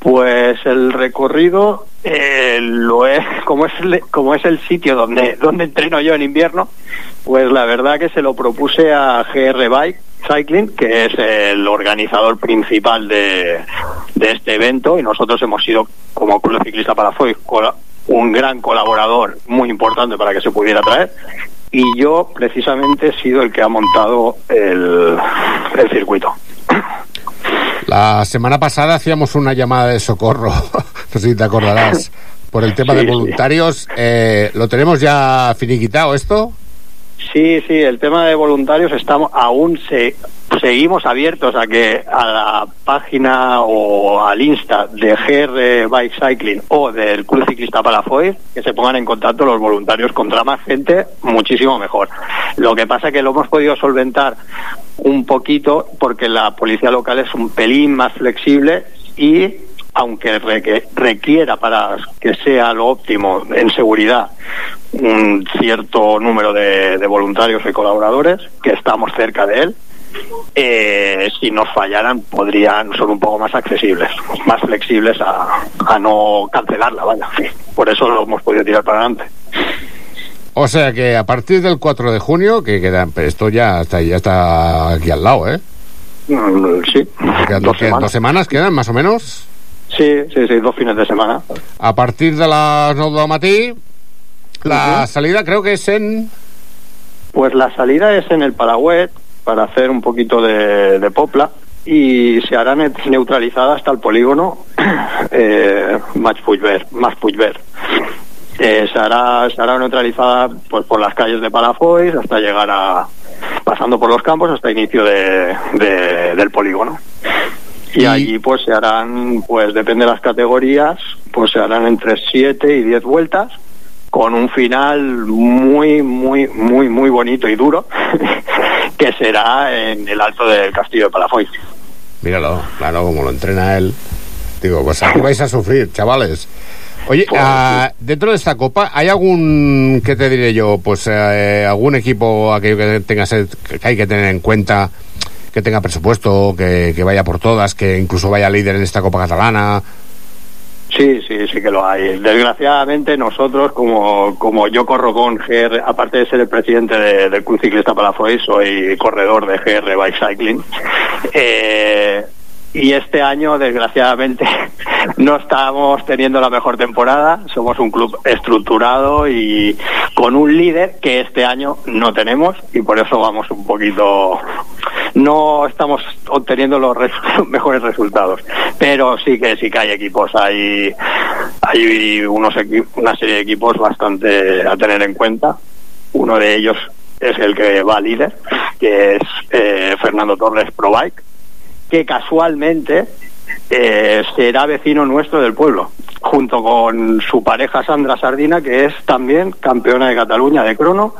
Speaker 13: Pues el recorrido eh, lo es como es como es el sitio donde donde entreno yo en invierno, pues la verdad que se lo propuse a GR Bike Cycling, que es el organizador principal de, de este evento y nosotros hemos sido como Club Ciclista Parafoy cola- un gran colaborador muy importante para que se pudiera traer y yo precisamente he sido el que ha montado el, el circuito.
Speaker 7: La semana pasada hacíamos una llamada de socorro, [LAUGHS] no sé si te acordarás, por el tema
Speaker 13: Sí,
Speaker 7: de
Speaker 13: sí.
Speaker 7: voluntarios. Eh, ¿Lo tenemos ya finiquitado esto?
Speaker 13: Sí, sí, el tema de voluntarios estamos aún se, seguimos abiertos a que a la página o al Insta de GR Bike Cycling o del Club Ciclista Palafoy que se pongan en contacto los voluntarios contra más gente, muchísimo mejor. Lo que pasa es que lo hemos podido solventar un poquito porque la policía local es un pelín más flexible y aunque requiera para que sea lo óptimo en seguridad un cierto número de, de voluntarios y colaboradores, que estamos cerca de él, eh, si nos fallaran podrían ser un poco más accesibles, más flexibles a, a no cancelarla, vaya. Por eso lo hemos podido tirar para adelante.
Speaker 7: O sea que a partir del 4 de junio, que queda, esto ya está, ya está aquí al lado, ¿eh?
Speaker 13: Mm, Sí.
Speaker 7: Quedan,
Speaker 13: Dos
Speaker 7: quedan
Speaker 13: semanas.
Speaker 7: dos semanas, quedan más o menos.
Speaker 13: Sí, sí, sí, dos fines de semana.
Speaker 7: A partir de las 9 del matí, la salida creo que es en...
Speaker 13: Pues la salida es en el Paraguet para hacer un poquito de, de popla y se hará ne- neutralizada hasta el polígono [CLEARS THROAT] eh, Puigver. Puigver. Eh, se, hará, se hará neutralizada pues, por las calles de Palafois hasta llegar a pasando por los campos hasta inicio de, de- del polígono. Y allí pues se harán, pues depende de las categorías, pues se harán entre 7 y 10 vueltas con un final muy, muy, muy, muy bonito y duro, [LAUGHS] que será en el alto del castillo de Palafoy.
Speaker 7: Míralo, claro, como lo entrena él. Digo, pues aquí vais a sufrir, chavales. Oye, ah, dentro de esta copa, ¿hay algún, qué te diré yo? Pues eh, algún equipo aquello que tenga que hay que tener en cuenta, que tenga presupuesto, que, que vaya por todas, que incluso vaya líder en esta copa catalana.
Speaker 13: Sí, sí, sí que lo hay. Desgraciadamente nosotros, como, como yo corro con GR, aparte de ser el presidente de- del Club Ciclista Palafoy, soy corredor de GR Bike Cycling. Eh, y este año, desgraciadamente, [LAUGHS] no estamos teniendo la mejor temporada. Somos un club estructurado y con un líder que este año no tenemos y por eso vamos un poquito... No estamos obteniendo los res- [LAUGHS] mejores resultados, pero sí que sí que hay equipos, hay hay unos una serie de equipos bastante a tener en cuenta. Uno de ellos es el que va líder, que es eh, Fernando Torres Pro Bike, que casualmente eh, será vecino nuestro del pueblo, junto con su pareja Sandra Sardina, que es también campeona de Cataluña de crono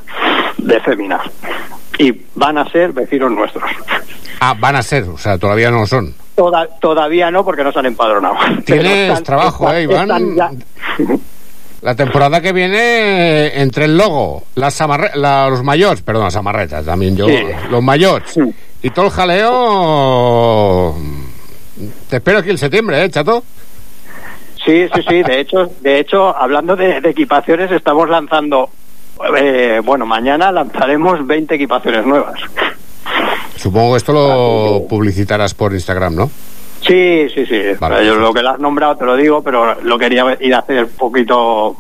Speaker 13: de féminas. Y van a ser vecinos nuestros.
Speaker 7: Ah, van a ser, o sea, todavía no son.
Speaker 13: Toda- todavía no, porque no se han empadronado. [LAUGHS]
Speaker 7: Tienes
Speaker 13: están-
Speaker 7: trabajo,
Speaker 13: están-
Speaker 7: eh, Iván.
Speaker 13: ya-
Speaker 7: La temporada que viene, entre el logo, las la- los mayores, perdón, las amarretas también yo,
Speaker 13: Sí.
Speaker 7: los mayores y todo el jaleo. Te espero aquí en septiembre, ¿eh, chato?
Speaker 13: Sí, sí, sí. De hecho, de hecho, hablando de, de equipaciones, estamos lanzando. eh, bueno, mañana lanzaremos 20 equipaciones nuevas.
Speaker 7: Supongo que esto lo publicitarás por Instagram, ¿no?
Speaker 13: Sí, sí, sí.
Speaker 7: Vale,
Speaker 13: Yo lo que lo has nombrado te lo digo, pero lo quería ir a hacer poquito,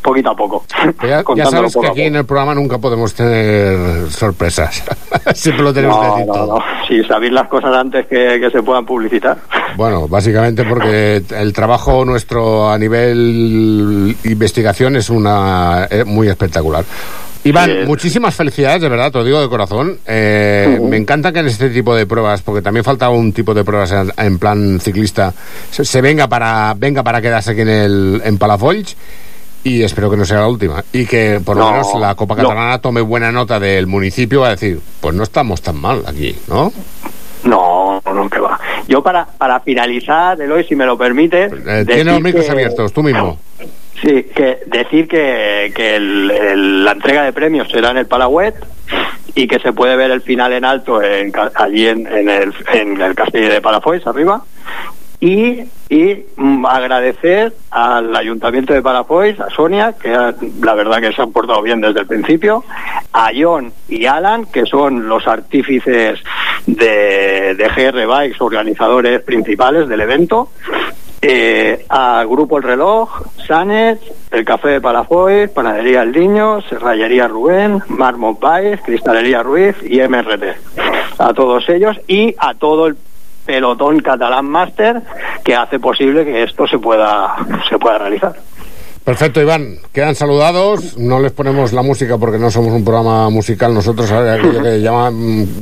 Speaker 13: poquito a poco.
Speaker 7: Ya, ya [LAUGHS] sabes que
Speaker 13: poco a
Speaker 7: aquí en el programa nunca podemos tener sorpresas. [LAUGHS] Siempre lo tenemos que
Speaker 13: No,
Speaker 7: decir
Speaker 13: no,
Speaker 7: todo.
Speaker 13: no. Si sabéis las cosas antes que, que se puedan publicitar.
Speaker 7: Bueno, básicamente porque el trabajo nuestro a nivel investigación es una es muy espectacular. Iván,
Speaker 13: Sí, es-
Speaker 7: muchísimas felicidades, de verdad, te lo digo de corazón. Eh, Me encanta que en este tipo de pruebas, porque también falta un tipo de pruebas en, en plan ciclista, se, se venga para venga para quedarse aquí en el en Palafolls y espero que no sea la última y que por lo
Speaker 13: No,
Speaker 7: menos la Copa
Speaker 13: no.
Speaker 7: Catalana tome buena nota del municipio a decir, pues no estamos tan mal aquí, ¿no?
Speaker 13: No, no, que va. Yo para, para finalizar, Eloy, si me lo permite...
Speaker 7: Eh, tiene los micros
Speaker 13: que-
Speaker 7: abiertos, tú mismo.
Speaker 13: Sí, que decir que, que el- el- la entrega de premios será en el Palauet y que se puede ver el final en alto en allí en, en el, en el castillo de Palafox, arriba. Y, mm, agradecer al Ayuntamiento de Palafox, a Sonia, que la verdad que se han portado bien desde el principio, a John y Alan, que son los artífices de, GR Bikes, organizadores principales del evento, eh, a Grupo El Reloj, Sanes, El Café de Palafox, Panadería El Niño, Serrallería Rubén, Marmot Baez, Cristalería Ruiz y MRT. A todos ellos y a todo el pelotón catalán máster que hace posible que esto se pueda, se pueda realizar.
Speaker 7: Perfecto, Iván. Quedan saludados. No les ponemos la música porque no somos un programa musical. Nosotros, aquello que [LAUGHS] llama,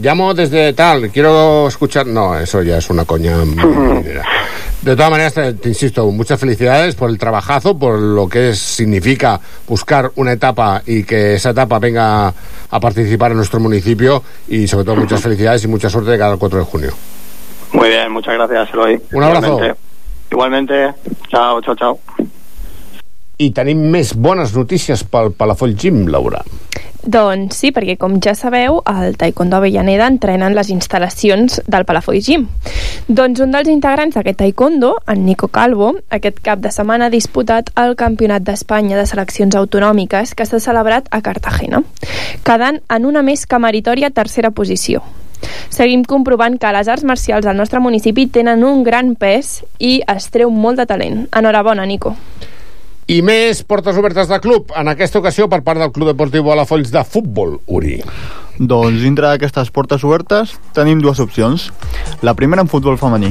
Speaker 7: llamo desde tal, quiero escuchar. No, eso ya es una coña. [LAUGHS] De todas maneras, te, te insisto, muchas felicidades por el trabajazo, por lo que significa buscar una etapa y que esa etapa venga a participar en nuestro municipio y sobre todo muchas [LAUGHS] felicidades y mucha suerte de cada 4 de junio.
Speaker 13: Muy bien, muchas gracias, Eloy.
Speaker 7: Un abrazo.
Speaker 13: Igualmente. Igualmente. Chao, chao, chao.
Speaker 7: I tenim més bones notícies pel Palafoll Gym, Laura.
Speaker 2: Doncs sí, perquè com ja sabeu, el Taekwondo Avellaneda entrena en les instal·lacions del Palafolls Gym. Doncs un dels integrants d'aquest Taekwondo, en Nico Calvo, aquest cap de setmana ha disputat el Campionat d'Espanya de Seleccions Autonòmiques que s'ha celebrat a Cartagena, quedant en una més que meritòria tercera posició. Seguim comprovant que les arts marcials del nostre municipi tenen un gran pes i es treu molt de talent. Enhorabona, Nico.
Speaker 7: I més portes obertes de club, en aquesta ocasió per part del Club Deportiu Palafolls de futbol, Uri.
Speaker 9: Doncs dintre d'aquestes portes obertes tenim dues opcions. La primera en futbol femení,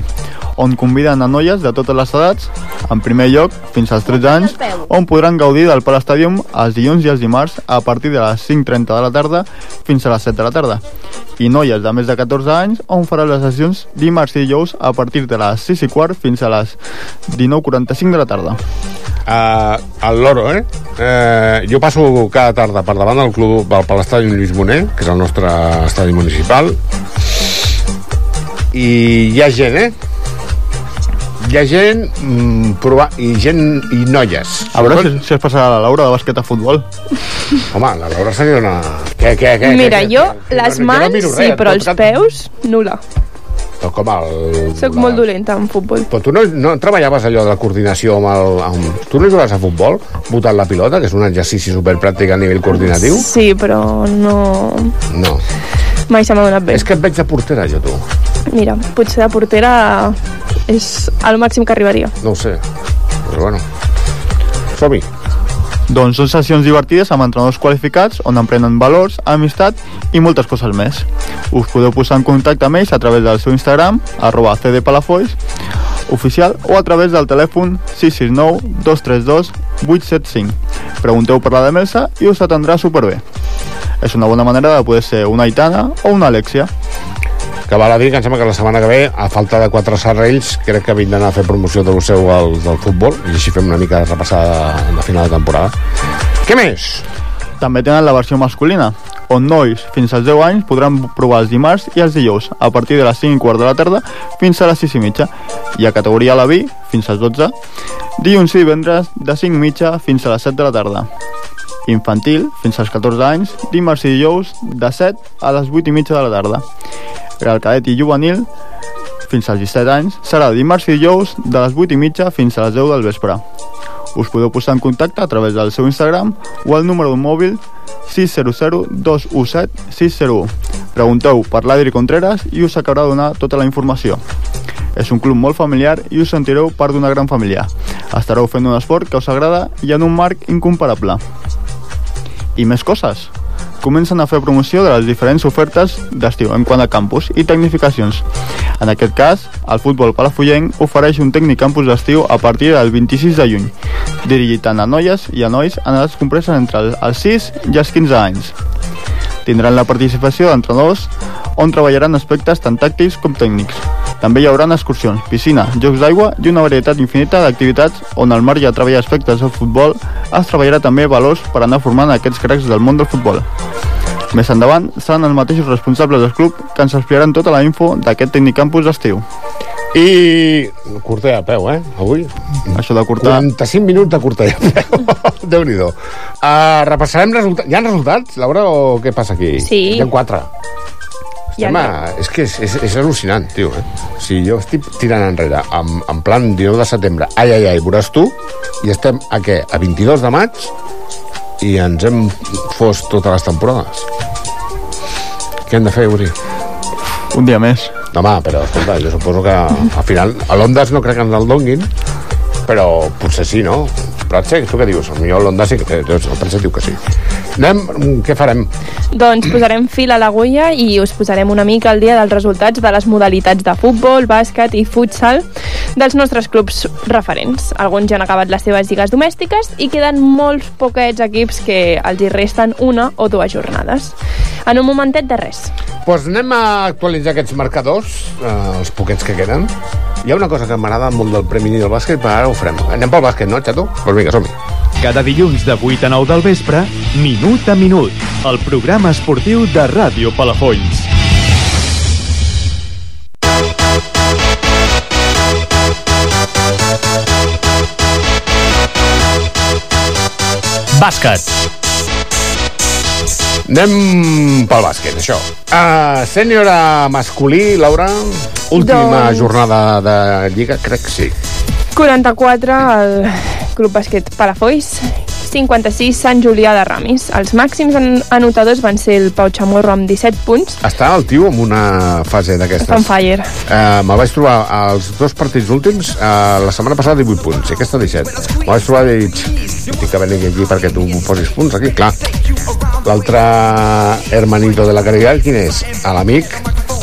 Speaker 9: on conviden a noies de totes les edats, en primer lloc fins als 13 anys, on podran gaudir del Pala Stadium els dilluns i els dimarts a partir de les 5.30 de la tarda fins a les 7 de la tarda. I noies de més de 14 anys, on farà les sessions dimarts i dijous a partir de les 6 i quart fins a les 19.45 de la tarda.
Speaker 7: Uh, el Loro, eh? Uh, jo passo cada tarda per davant del club per l'estadi Lluís Moner, que és el nostre estadi municipal, i hi ha gent, eh? Hi ha gent mm, provar, i gent i noies.
Speaker 9: A veure si, si es passarà la Laura de bàsquet a futbol.
Speaker 7: Home, la Laura seria una... Què, què, què?
Speaker 2: Mira,
Speaker 7: què,
Speaker 2: jo
Speaker 7: què?
Speaker 2: les
Speaker 7: Jo no
Speaker 2: mans
Speaker 7: miro
Speaker 2: sí,
Speaker 7: res,
Speaker 2: però els peus, nula.
Speaker 7: Però com el...
Speaker 2: Soc molt dolenta en futbol.
Speaker 7: Però tu no, no treballaves allò de la coordinació amb el... Amb... Tu no jugaves a futbol votant la pilota, que és un exercici superpràctic a nivell coordinatiu?
Speaker 2: Sí, però no...
Speaker 7: No.
Speaker 2: Mai se m'ha donat bé.
Speaker 7: És que et veig de portera, jo, tu.
Speaker 2: Mira, potser de portera és el màxim que arribaria.
Speaker 7: No ho sé. Però bueno. Som-hi.
Speaker 9: Doncs són sessions divertides amb entrenadors qualificats on aprenen valors, amistat i moltes coses més. Us podeu posar en contacte amb ells a través del seu Instagram, arroba cdpalafolls, oficial, o a través del telèfon 669 232 875. Pregunteu per la de Melsa i us atendrà superbé. És una bona manera de poder ser una Aitana o una Alexia.
Speaker 7: Que val a dir que em sembla que la setmana que ve, a falta de quatre serrells, crec que vindran a fer promoció del seu al, del futbol i així fem una mica de repassada de final de temporada. Què més?
Speaker 9: També tenen la versió masculina, on nois fins als 10 anys podran provar els dimarts i els dijous, a partir de les 5 i quart de la tarda fins a les 6 i mitja, i a categoria la B, fins als 12, dilluns i divendres de 5 i mitja fins a les 7 de la tarda. Infantil, fins als 14 anys, dimarts i dijous de 7 a les 8 i mitja de la tarda. Real cadet i juvenil, fins als 17 anys, serà dimarts i dijous de les 8 i mitja fins a les 10 del vespre. Us podeu posar en contacte a través del seu Instagram o al número d'un mòbil 600 217 601. Pregunteu per l'Adri Contreras i us acabarà de donar tota la informació. És un club molt familiar i us sentireu part d'una gran família. Estareu fent un esport que us agrada i en un marc incomparable. I més coses. Comencen a fer promoció de les diferents ofertes d'estiu en quant a campus i tecnificacions. En aquest cas, el futbol palafollenc ofereix un tècnic campus d'estiu a partir del 26 de juny, dirigit tant a noies i a nois en edats compreses entre els 6 i els 15 anys. Tindran la participació d'entrenadors on treballaran aspectes tant tàctics com tècnics. També hi haurà excursions, piscina, jocs d'aigua i una varietat infinita d'activitats on al marge de treballar aspectes del futbol es treballarà també valors per anar formant aquests cracs del món del futbol. Més endavant seran els mateixos responsables del club que ens explicaran tota la info d'aquest Tecnicampus d'estiu.
Speaker 7: I curta a peu, eh, avui.
Speaker 9: Això de curtar...
Speaker 7: 45 minuts de curta a peu. [LAUGHS] Déu-n'hi-do. Uh, repassarem resultats. Hi ha resultats, Laura, o què passa aquí?
Speaker 2: Sí.
Speaker 7: Hi ha quatre.
Speaker 2: Ja
Speaker 7: Estem a... És que és, és, és al·lucinant, tio. Eh? O sigui, jo estic tirant enrere, en, en plan 19 de setembre. Ai, ai, ai, veuràs tu. I estem a què? A 22 de maig i ens hem fos totes les temporades. Què hem de fer, Uri?
Speaker 9: Un dia més.
Speaker 7: Home, però escolta, jo suposo que al final a l'Ondas no crec que ens el donguin, però potser sí, no? Pratxe, tu què dius? Potser l'Ondas sí que... El Pratxe diu que sí. Anem, què farem?
Speaker 2: Doncs posarem fil a l'agulla i us posarem una mica al dia dels resultats de les modalitats de futbol, bàsquet i futsal dels nostres clubs referents. Alguns ja han acabat les seves lligues domèstiques i queden molts poquets equips que els hi resten una o dues jornades. En un momentet de res.
Speaker 7: Doncs pues anem a actualitzar aquests marcadors, eh, els poquets que queden. Hi ha una cosa que m'agrada molt del Premi del bàsquet, però ara ho farem. Anem pel bàsquet, no, xato? Doncs pues vinga, som-hi.
Speaker 14: Cada dilluns de 8 a 9 del vespre, Minut a Minut, el programa esportiu de Ràdio Palafolls.
Speaker 4: Bàsquet.
Speaker 7: Anem pel bàsquet, això. Uh, sènior masculí, Laura, última
Speaker 2: Doncs-
Speaker 7: jornada de Lliga, crec que sí.
Speaker 2: 44 al Club Bàsquet Palafolls, 56 Sant Julià de Ramis. Els màxims an- anotadors van ser el Pau Chamorro amb 17 punts,
Speaker 7: Està el tio en una fase d'aquestes.
Speaker 2: on fire.
Speaker 7: Uh, me'l vaig trobar als dos partits últims, uh, la setmana passada 18 punts, i aquesta 17. Me'l vaig trobar i dic, estic que venir aquí perquè tu posis punts aquí, clar. L'altre hermanito de la caridad, quin és? L'amic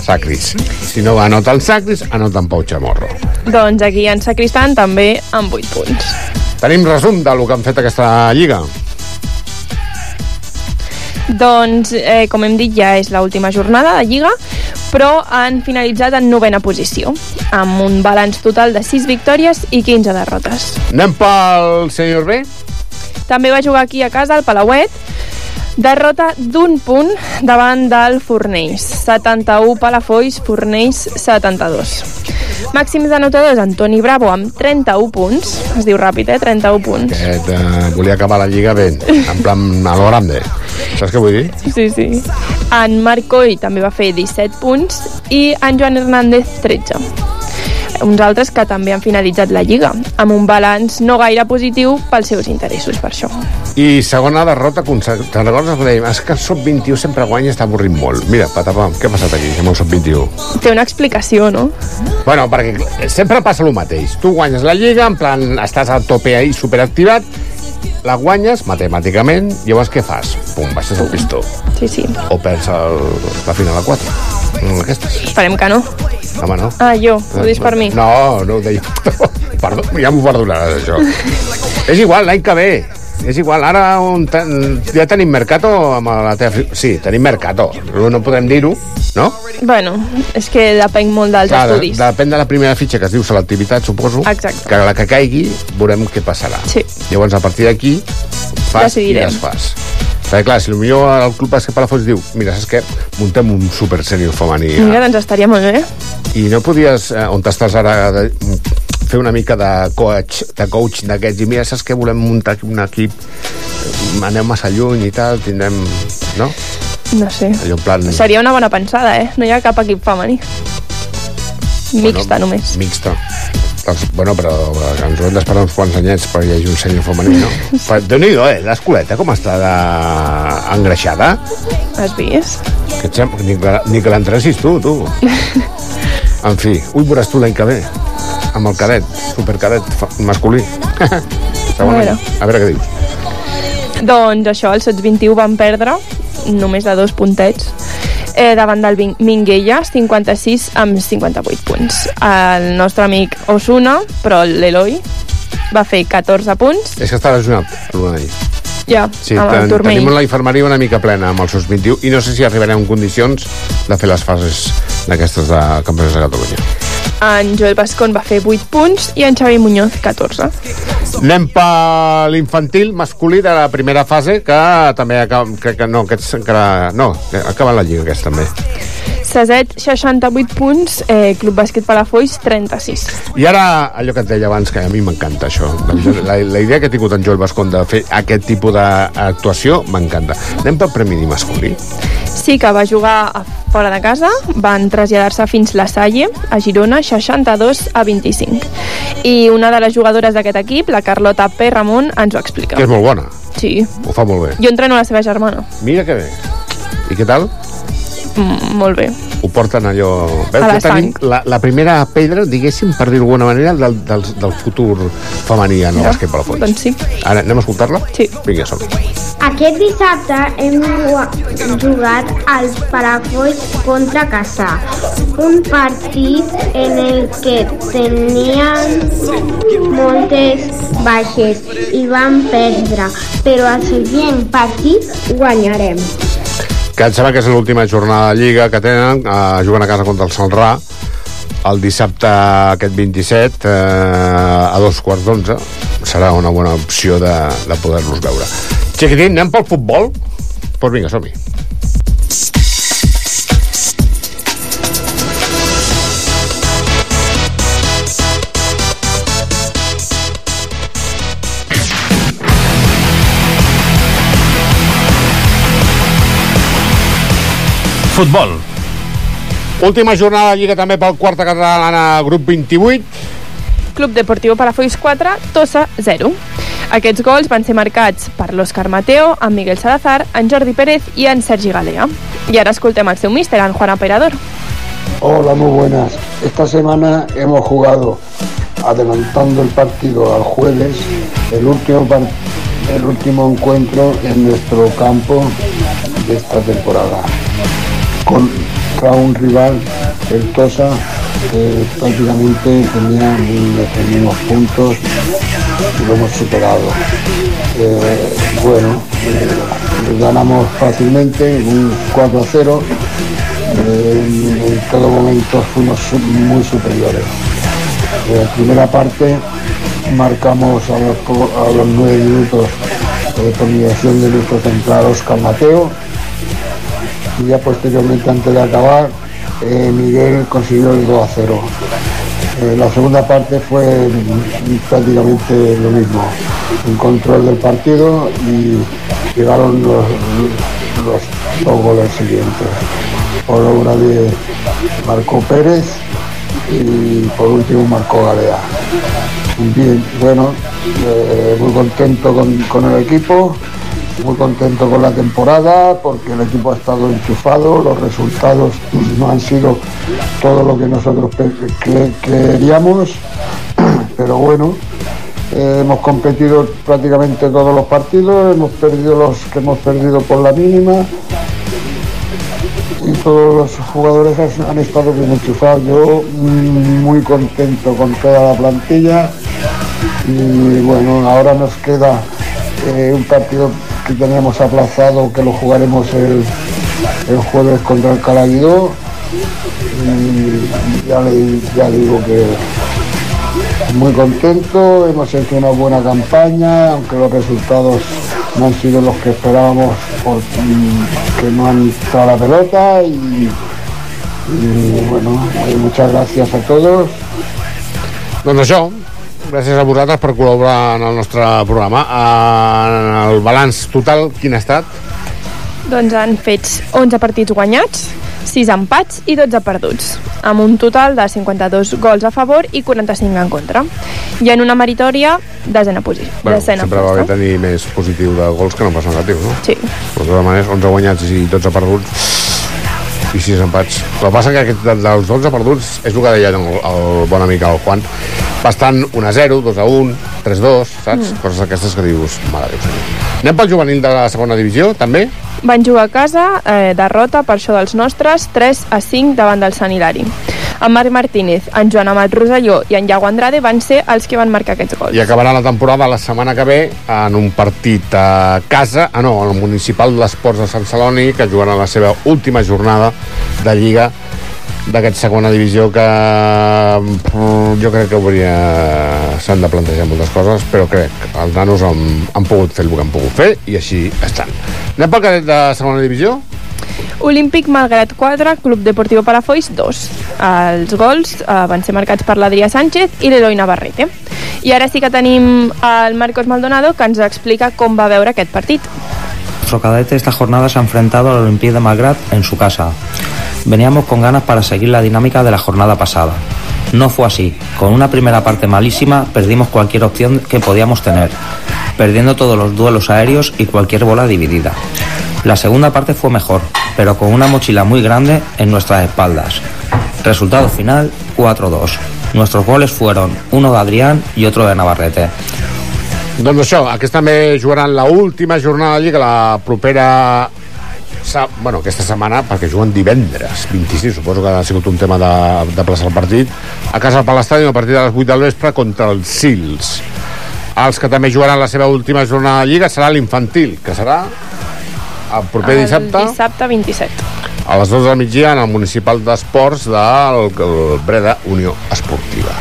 Speaker 7: Sacris. Si no anota el Sacris, anota en Pau Chamorro.
Speaker 2: Doncs aquí en Sacristan també amb 8 punts.
Speaker 7: Tenim resum de lo que han fet aquesta lliga.
Speaker 2: Doncs, eh, com hem dit, ja és l'última jornada de Lliga, però han finalitzat en novena posició, amb un balanç total de 6 victòries i 15 derrotes.
Speaker 7: Anem pel senyor B?
Speaker 2: També va jugar aquí a casa, al Palauet, derrota d'un punt davant del Fornells. 71 Palafolls, Fornells 72. Màxims anotadors, Antoni Bravo amb 31 punts. Es diu ràpid, eh? 31 punts.
Speaker 7: Aquest, eh, volia acabar la lliga ben, en plan a lo grande. Saps què vull dir?
Speaker 2: Sí, sí. En Marc Coll també va fer 17 punts i en Joan Hernández 13. Uns altres que també han finalitzat la Lliga, amb un balanç no gaire positiu pels seus interessos, per això.
Speaker 7: I segona derrota. Te'n recordes que dèiem, és que el sub-21 sempre guanya i està avorrint molt. Mira, patapam, què ha passat aquí amb el sub-21?
Speaker 2: Té una explicació, no?
Speaker 7: Bueno, perquè sempre passa el mateix. Tu guanyes la lliga, en plan, estàs al tope ahí, superactivat, la guanyes matemàticament, llavors què fas? Pum, baixes el pistó.
Speaker 2: Sí, sí.
Speaker 7: O perds el, la final a 4. Mm, aquestes.
Speaker 2: Esperem que no.
Speaker 7: Home, no.
Speaker 2: Ah, jo, ho dius per mi.
Speaker 7: No, no ho deia. [LAUGHS] Perdó, ja m'ho perdonaràs, això. és igual, l'any que ve. És igual, ara un ten, ja tenim Mercato amb la teva... Sí, tenim Mercato. No, no podem dir-ho, no?
Speaker 2: Bueno, és que depèn molt dels
Speaker 7: Clar,
Speaker 2: estudis.
Speaker 7: depèn de la primera fitxa que es diu selectivitat, suposo.
Speaker 2: Exacte.
Speaker 7: Que la que caigui, veurem què passarà.
Speaker 2: Sí.
Speaker 7: Llavors, a partir d'aquí, fas i
Speaker 2: Decidirem.
Speaker 7: desfas. Perquè, clar, si potser el club bàsquet Palafolls diu mira, saps què? Muntem un super sènior femení.
Speaker 2: Mira, doncs estaria molt bé.
Speaker 7: I no podies, eh, on estàs ara, de, fer una mica de coach de coach d'aquests i mira, saps que volem muntar un equip eh, anem massa lluny i tal, tindrem... No?
Speaker 2: No sé.
Speaker 7: Allò plan...
Speaker 2: Seria una bona pensada, eh? No hi ha cap equip femení. Mixta,
Speaker 7: bueno,
Speaker 2: només.
Speaker 7: Mixta. Doncs, bueno, però ens ho hem d'esperar uns quants anyets perquè hi hagi un senyor femení, no? Però Déu-n'hi-do, eh? L'escoleta com està de... engreixada?
Speaker 2: Has vist?
Speaker 7: Que et sembla, ni, que- ni que l'entressis tu, tu. [LAUGHS] En fi, ui, veuràs tu l'any que ve, amb el cadet, supercadet masculí. [LAUGHS] Segona,
Speaker 2: veure.
Speaker 7: a veure què dius.
Speaker 2: Doncs això, els Sots 21 van perdre només de dos puntets eh, davant del Minguella, 56 amb 58 punts. El nostre amic Osuna, però l'Eloi, va fer 14 punts,
Speaker 7: És que està lesionat, l'Unai.
Speaker 2: ja,
Speaker 7: Sí,
Speaker 2: amb el
Speaker 7: ten,
Speaker 2: turmell.
Speaker 7: tenim la infermeria una mica plena amb els seus 21 i no sé si arribarem en condicions de fer les fases d'aquestes de campionats de Catalunya.
Speaker 2: En Joel Bascón va fer 8 punts i en Xavi Muñoz 14.
Speaker 7: Anem per l'infantil masculí de la primera fase, que també acaba, crec que no, aquests encara... No, acaba la lliga aquest també.
Speaker 2: Saset, 68 punts, eh, Club Bàsquet Palafolls, 36.
Speaker 7: I ara, allò que et deia abans, que a mi m'encanta això. La, la idea que ha tingut en Joel Bascon de fer aquest tipus d'actuació m'encanta. Anem pel Premi Masculí.
Speaker 2: Sí que va jugar a fora de casa, van traslladar-se fins la Salle, a Girona, 62 a 25. I una de les jugadores d'aquest equip, la Carlota P. Ramon, ens ho explica.
Speaker 7: Que és molt bona.
Speaker 2: Sí.
Speaker 7: Ho fa molt bé.
Speaker 2: Jo entreno la seva germana.
Speaker 7: Mira que bé. I què tal?
Speaker 2: Molt bé.
Speaker 7: Ho porten allò...
Speaker 2: A la
Speaker 7: ja tenim la, la primera pedra, diguéssim, per dir-ho d'alguna manera, del, del, del futur femení en el
Speaker 2: Ja,
Speaker 7: bàsquet per fons.
Speaker 2: doncs sí.
Speaker 7: Ara, anem a escoltar-la?
Speaker 2: Sí.
Speaker 7: Vinga, som -hi.
Speaker 15: Aquest dissabte hem ju- jugat als Palafolls contra Caçà, un partit en el que tenien moltes baixes i van perdre, però al següent partit guanyarem.
Speaker 7: Que em sembla que és l'última jornada de Lliga que tenen, eh, juguen a casa contra el Salrà, el dissabte aquest 27 eh, a dos quarts d'onze serà una bona opció de, de poder-los veure Chiquitín, anem pel futbol? Doncs pues vinga, som-hi
Speaker 4: Futbol.
Speaker 7: Última jornada de Lliga també pel quarta catalana, grup 28
Speaker 2: Club Deportiu Palafolls 4, Tossa 0. Aquests gols van ser marcats per l'Òscar Mateo, en Miguel Salazar, en Jordi Pérez i en Sergi Galea. I ara escoltem el seu míster, en Juan Aperador.
Speaker 16: Hola, muy buenas. Esta semana hemos jugado, adelantando el partido al jueves, el último, el último encuentro en nuestro campo de esta temporada, contra un rival, el Tosa, que prácticamente tenía los puntos y lo hemos superado. Eh, bueno, eh, ganamos fácilmente, un 4 a 0 eh, en todo momento fuimos muy superiores. En la primera parte marcamos a los, a los nueve minutos por mediación de nuestro central Oscar Mateo y ya posteriormente antes de acabar eh, Miguel consiguió el 2 a 0. Eh, la segunda parte fue prácticamente lo mismo, un control del partido y llegaron los, los dos goles siguientes. Por obra de Marco Pérez y por último Marco Galea. Bien, bueno, eh, muy contento con, con el equipo, muy contento con la temporada porque el equipo ha estado enchufado, los resultados no han sido todo lo que nosotros queríamos, [CLEARS THROAT] pero bueno, eh, hemos competido prácticamente todos los partidos, hemos perdido los que hemos perdido por la mínima y todos los jugadores han, han estado bien enchufados. Yo mm, muy contento con toda la plantilla y bueno, ahora nos queda eh, un partido que teníamos aplazado que lo jugaremos el, el jueves contra el Calaguidó y ya, le- ya digo que muy contento, hemos hecho una buena campaña, aunque los resultados no han sido los que esperábamos porque no han entrado la pelota. Y, y bueno, muchas gracias a todos.
Speaker 7: Doncs això, gràcies a vosaltres per col·laborar en el nostre programa. En el balanç total, quin ha estat?
Speaker 2: Doncs han fet 11 partits guanyats, 6 empats i 12 perduts, amb un total de 52 gols a favor i 45 en contra. I en una meritòria, desena posició.
Speaker 7: Bueno,
Speaker 2: desena
Speaker 7: sempre va
Speaker 2: posta.
Speaker 7: bé tenir més positiu de gols que no pas negatiu, no?
Speaker 2: Sí.
Speaker 7: Però de totes maneres, 11 guanyats i 12 perduts i 6 empats. El que passa que aquest, de- dels 12 perduts és el que deia el, el bon amic el Juan. Bastant 1 a 0, 2 a 1, 3 a 2, saps?
Speaker 2: Mm.
Speaker 7: Coses aquestes que dius, mare de Déu senyor. Anem pel juvenil de la segona divisió, també?
Speaker 2: Van jugar a casa, eh, derrota per això dels nostres, 3 a 5 davant del Sant Hilari. En Marc Martínez, en Joan Amat Roselló i en Iago Andrade van ser els que van marcar aquests gols.
Speaker 7: I acabarà la temporada la setmana que ve en un partit a casa, ah no, al municipal de l'Esports de Sant Celoni, que jugarà la seva última jornada de Lliga d'aquesta segona divisió que mm, jo crec que hauria s'han de plantejar moltes coses però crec que els nanos han, han pogut fer el que han pogut fer i així estan anem pel cadet de segona divisió?
Speaker 2: Olímpic Malgrat 4, Club Deportivo Palafolls 2. Els gols eh, van ser marcats per l'Adrià Sánchez i l'Eloi Navarrete. I ara sí que tenim el Marcos Maldonado que ens explica com va veure aquest partit.
Speaker 17: Nuestro cadete esta jornada se ha enfrentado al Olympique de Malgrat en su casa. Veníamos con ganas para seguir la dinámica de la jornada pasada. No fue así. Con una primera parte malísima perdimos cualquier opción que podíamos tener, perdiendo todos los duelos aéreos y cualquier bola dividida. La segunda parte fue mejor, pero con una mochila muy grande en nuestras espaldas. Resultado final 4-2. Nuestros goles fueron uno de Adrián y otro de Navarrete.
Speaker 7: Doncs això, aquests també jugaran la última jornada de la propera... Bueno, aquesta setmana, perquè juguen divendres, 26, suposo que ha sigut un tema de, de plaçar el partit, a casa del Palestadi, a partir de les 8 del vespre, contra els Sils. Els que també jugaran la seva última jornada de Lliga serà l'infantil, que serà el proper dissabte,
Speaker 2: El dissabte 27.
Speaker 7: a les 2 del migdia, en el municipal d'esports del el Breda Unió Esportiva.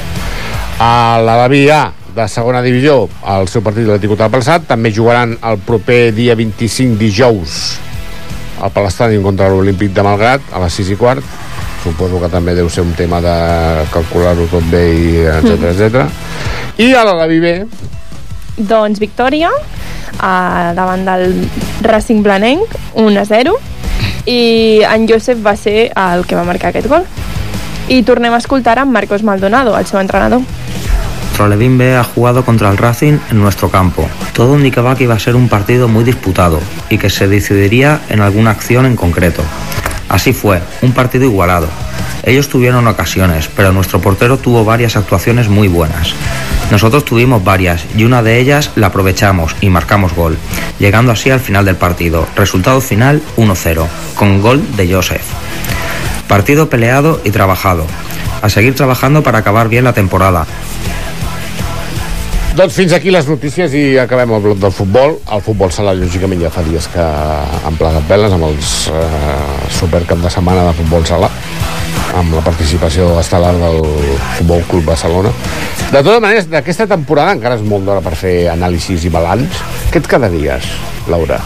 Speaker 7: A l'Alaví A, de segona divisió, el seu partit l'Atlètic Hotel Palçat, també jugaran el proper dia 25 dijous al Palestadi contra l'Olímpic de Malgrat a les 6 i quart suposo que també deu ser un tema de calcular-ho tot bé i etc
Speaker 2: Mm.
Speaker 7: etc. i a l'Alaví B
Speaker 2: Doncs victòria eh, davant del Racing Blanenc, 1 a 0, i en Josep va ser el que va marcar aquest gol. I tornem a escoltar amb Marcos Maldonado, el seu entrenador.
Speaker 17: Nuestro Levin B ha jugado contra el Racing en nuestro campo. Todo indicaba que iba a ser un partido muy disputado y que se decidiría en alguna acción en concreto. Así fue, un partido igualado. Ellos tuvieron ocasiones, pero nuestro portero tuvo varias actuaciones muy buenas. Nosotros tuvimos varias y una de ellas la aprovechamos y marcamos gol, llegando así al final del partido. Resultado final 1-0, con gol de Joseph. Partido peleado y trabajado. A seguir trabajando para acabar bien la temporada.
Speaker 7: Doncs fins aquí les notícies i acabem el bloc del futbol. El futbol sala, lògicament, ja fa dies que han plegat veles amb els eh, supercap de setmana de futbol sala amb la participació estel·lar del Futbol Club Barcelona. De totes maneres, d'aquesta temporada encara és molt d'hora per fer anàlisis i balanç. Què et quedaries, Laura?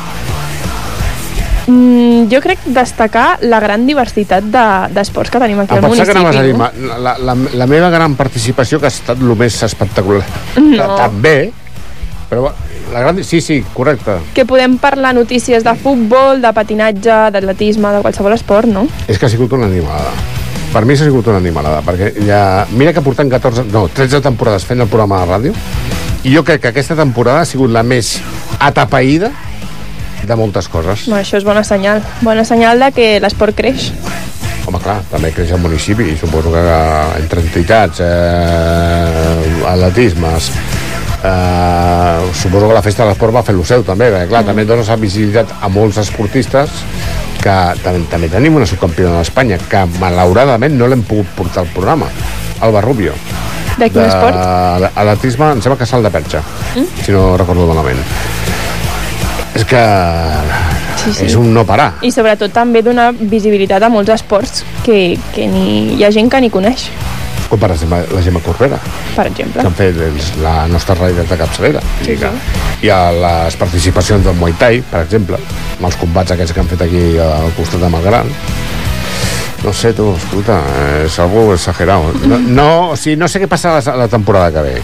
Speaker 2: Mm, jo crec destacar la gran diversitat de- d'esports que tenim aquí
Speaker 7: Em
Speaker 2: al
Speaker 7: pensava
Speaker 2: municipi.
Speaker 7: que anaves a dir
Speaker 2: no?
Speaker 7: la, la, la meva gran participació que ha estat el més espectacular.
Speaker 2: No.
Speaker 7: També, però la gran... Sí, sí, correcte.
Speaker 2: Que podem parlar notícies de futbol, de patinatge, d'atletisme, de qualsevol esport, no?
Speaker 7: És que ha sigut una animalada. Per mi ha sigut una animalada, perquè ja... Mira que portem 14... No, 13 temporades fent el programa de ràdio, i jo crec que aquesta temporada ha sigut la més atapeïda de moltes coses.
Speaker 2: Bueno, això és bona senyal. Bona senyal de que l'esport creix.
Speaker 7: Home, clar, també creix el municipi, i suposo que eh, entre entitats, eh, atletismes, eh, suposo que la festa de l'esport va fer lo seu, també, perquè, clar, també dona esa visibilitat a molts esportistes que també, també tenim una subcampiona d'Espanya, que malauradament no l'hem pogut portar al programa, Alba Rubio.
Speaker 2: De quin esport?
Speaker 7: Atletisme, em sembla que salt de perxa,
Speaker 2: Mm?
Speaker 7: si no recordo malament. És que
Speaker 2: Sí, sí.
Speaker 7: és un no parar.
Speaker 2: I sobretot també donar visibilitat a molts esports que, que ni, hi ha gent que ni coneix,
Speaker 7: Com per exemple la Gemma Corbera,
Speaker 2: per exemple.
Speaker 7: que han fet els, la nostra raida de capçalera.
Speaker 2: Sí,
Speaker 7: que, I a les participacions del Muay Thai, per exemple, amb els combats aquests que han fet aquí al costat de Malgran. No sé, tu, escolta, és algo exagerado. No, no, o sigui, no sé què passa la, la temporada que ve.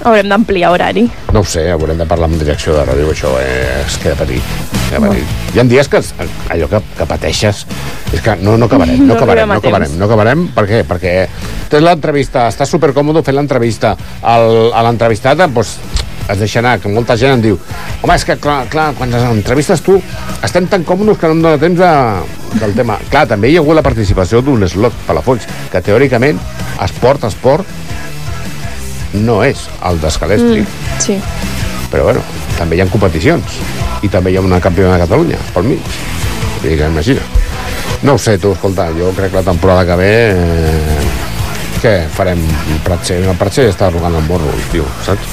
Speaker 2: Haurem d'ampliar horari.
Speaker 7: No ho sé, haurem de parlar amb direcció de ràdio, això eh, es queda petit. Queda petit. Hi ha dies que allò que, que pateixes és que no, no acabarem, [LAUGHS] no,
Speaker 2: No
Speaker 7: acabarem,
Speaker 2: a
Speaker 7: no acabarem, no acabarem, per què? Perquè tens l'entrevista, estàs supercòmode fent l'entrevista, a l'entrevistat doncs, es deixa anar, que molta gent em diu home, és que clar, clar quan les entrevistes tu estem tan còmodes que no em dóna temps de, del tema. Clar, també hi ha hagut la participació d'un slot Palafolls, que teòricament esport, esport no és el d'escalèstri.
Speaker 2: Mm, sí.
Speaker 7: Però bueno, també hi ha competicions i també hi ha una campiona de Catalunya pel mig. Dir que imagina. No ho sé, tu, escolta, jo crec que la temporada que ve... Eh, què farem? Pratxer, el Pratxer està arrugant el morro, tio, saps?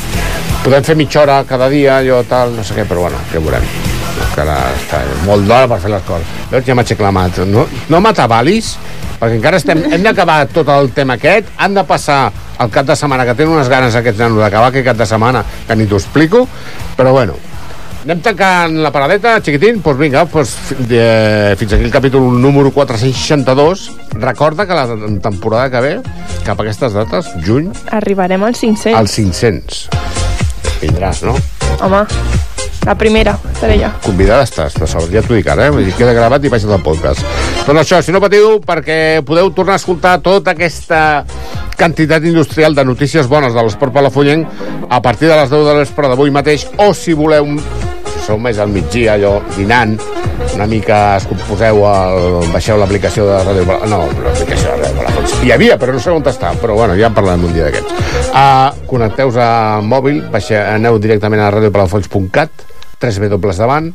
Speaker 7: Podem fer mitja hora cada dia, jo tal, no sé què, però bueno, què veurem. Encara està molt d'hora per fer les coses. Veus, ja m'haig aclamat. No, no m'atabalis, perquè encara estem, hem d'acabar tot el tema aquest, han de passar el cap de setmana, que tenen unes ganes aquests nanos d'acabar aquest cap de setmana, que ni t'ho explico, però bueno, Anem tancant la paradeta, xiquitín? Doncs pues vinga, pues, de, fins aquí el capítol número 462. Recorda que la temporada que ve, cap a aquestes dates, juny,
Speaker 2: Arribarem als 500.
Speaker 7: als 500. Vindràs, no?
Speaker 2: Home, la primera, estaré jo.
Speaker 7: Convidada estàs, de sort, ja t'ho dic ara, eh? Queda gravat i baixat al podcast. Doncs això, si no patiu, perquè podeu tornar a escoltar tota aquesta quantitat industrial de notícies bones de l'esport palafollenc a partir de les 10 de l'espre d'avui mateix, o si voleu, si sou més al migdia, allò, dinant, una mica es poseu, el, baixeu l'aplicació de Ràdio. No, l'aplicació de Ràdio Palafolls. Hi havia, però no sé on està. Però bueno, ja en parlarem un dia d'aquests. Uh, connecteu-vos a mòbil, baixa, aneu directament a radiopalafolls.cat, 3 W davant,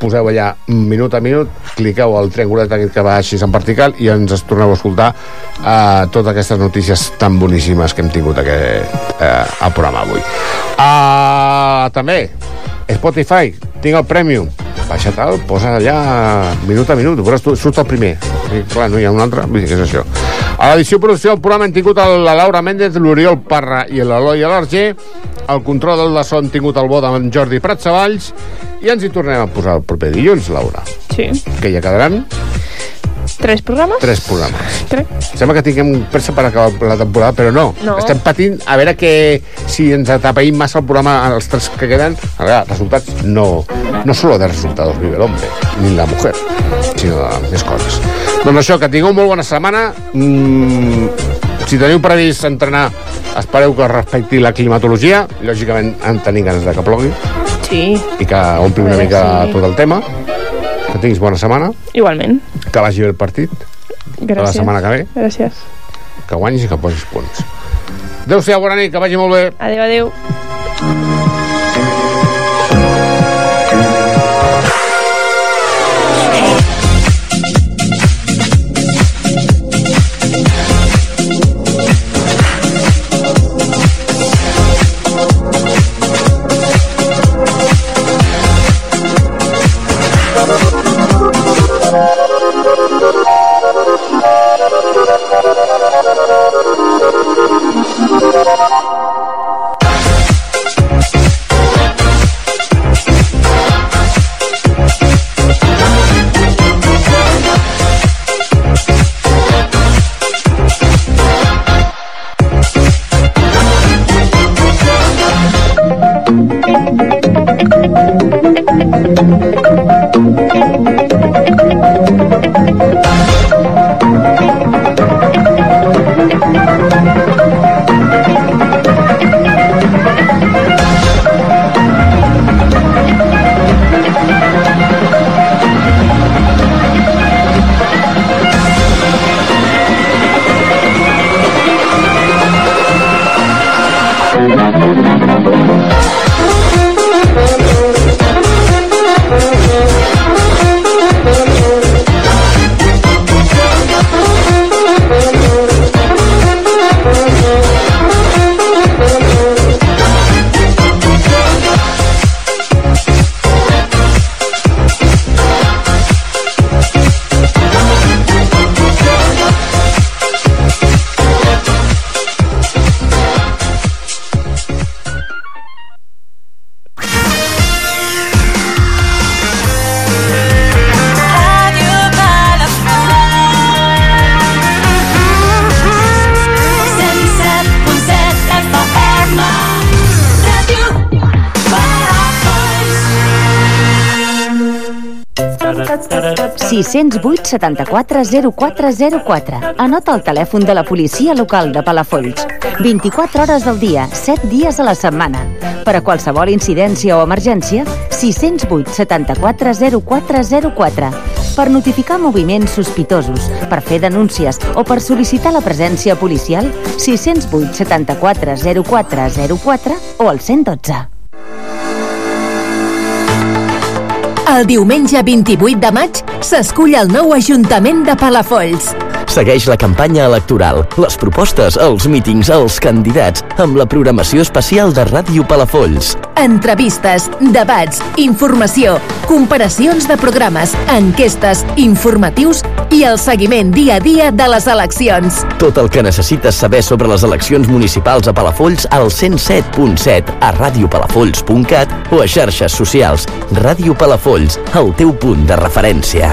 Speaker 7: poseu allà minut a minut, cliqueu al triangulet aquest que va així en vertical i ens es torneu a escoltar uh, totes aquestes notícies tan boníssimes que hem tingut aquest, uh, al programa avui. Uh, també, Spotify, tinc el Premium. Baixa tal, posa allà minut a minut, veuràs tu, surt el primer. I, clar, no hi ha un altre, vull dir, què és això? A l'edició producció del programa hem tingut el, la Laura Méndez, l'Oriol Parra i l'Eloi Alarger. El control del de so hem tingut el bo d'en Jordi Pratsavalls i ens hi tornem a posar el proper dilluns, Laura.
Speaker 2: Sí.
Speaker 7: Que ja quedaran
Speaker 2: Tres programes?
Speaker 7: tres programes.
Speaker 2: Crec.
Speaker 7: Sembla que tinguem pressa per acabar la temporada, però no.
Speaker 2: No.
Speaker 7: Estem patint a veure que si ens atapeïm massa el programa els tres que queden, a veure, resultats no, no solo de resultados vive el hombre, ni la mujer, sinó de més coses. Doncs això, que tingueu molt bona setmana. Mm, si teniu previst entrenar, espereu que respecti la climatologia. Lògicament, en tenim ganes de que plogui
Speaker 2: Sí,
Speaker 7: i que ompli una mica
Speaker 2: sí.
Speaker 7: tot el tema. Que tinguis bona setmana,
Speaker 2: igualment.
Speaker 7: que vagi bé el partit,
Speaker 2: Gràcies.
Speaker 7: la setmana que ve.
Speaker 2: Gràcies.
Speaker 7: que guanyis i que posis punts. Adéu-siau, bona nit, que vagi molt bé.
Speaker 2: Adéu, adéu.
Speaker 18: 608 74 0404. Anota el telèfon de la policia local de Palafolls. 24 hores del dia, 7 dies a la setmana. Per a qualsevol incidència o emergència, 608 74 0404. Per notificar moviments sospitosos, per fer denúncies o per sol·licitar la presència policial, 608 74 0404 o el 112.
Speaker 19: El diumenge 28 de maig s'escull el nou Ajuntament de Palafolls. Segueix la campanya electoral, les propostes, els mítings, els candidats, amb la programació especial de Ràdio Palafolls.
Speaker 20: Entrevistes, debats, informació, comparacions de programes, enquestes, informatius i el seguiment dia a dia de les eleccions.
Speaker 19: Tot el que necessites saber sobre les eleccions municipals a Palafolls al 107.7 a radiopalafolls.cat o a xarxes socials. Ràdio Palafolls, el teu punt de referència.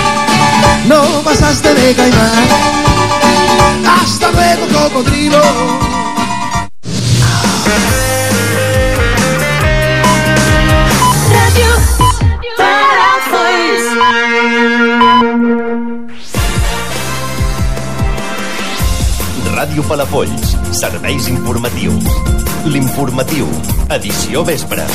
Speaker 21: No pasaste de caimán. Hasta luego, cocodrilo.
Speaker 3: Ràdio Palafolls.
Speaker 1: Ràdio Palafolls, serveis informatius. L'informatiu, edició vespre.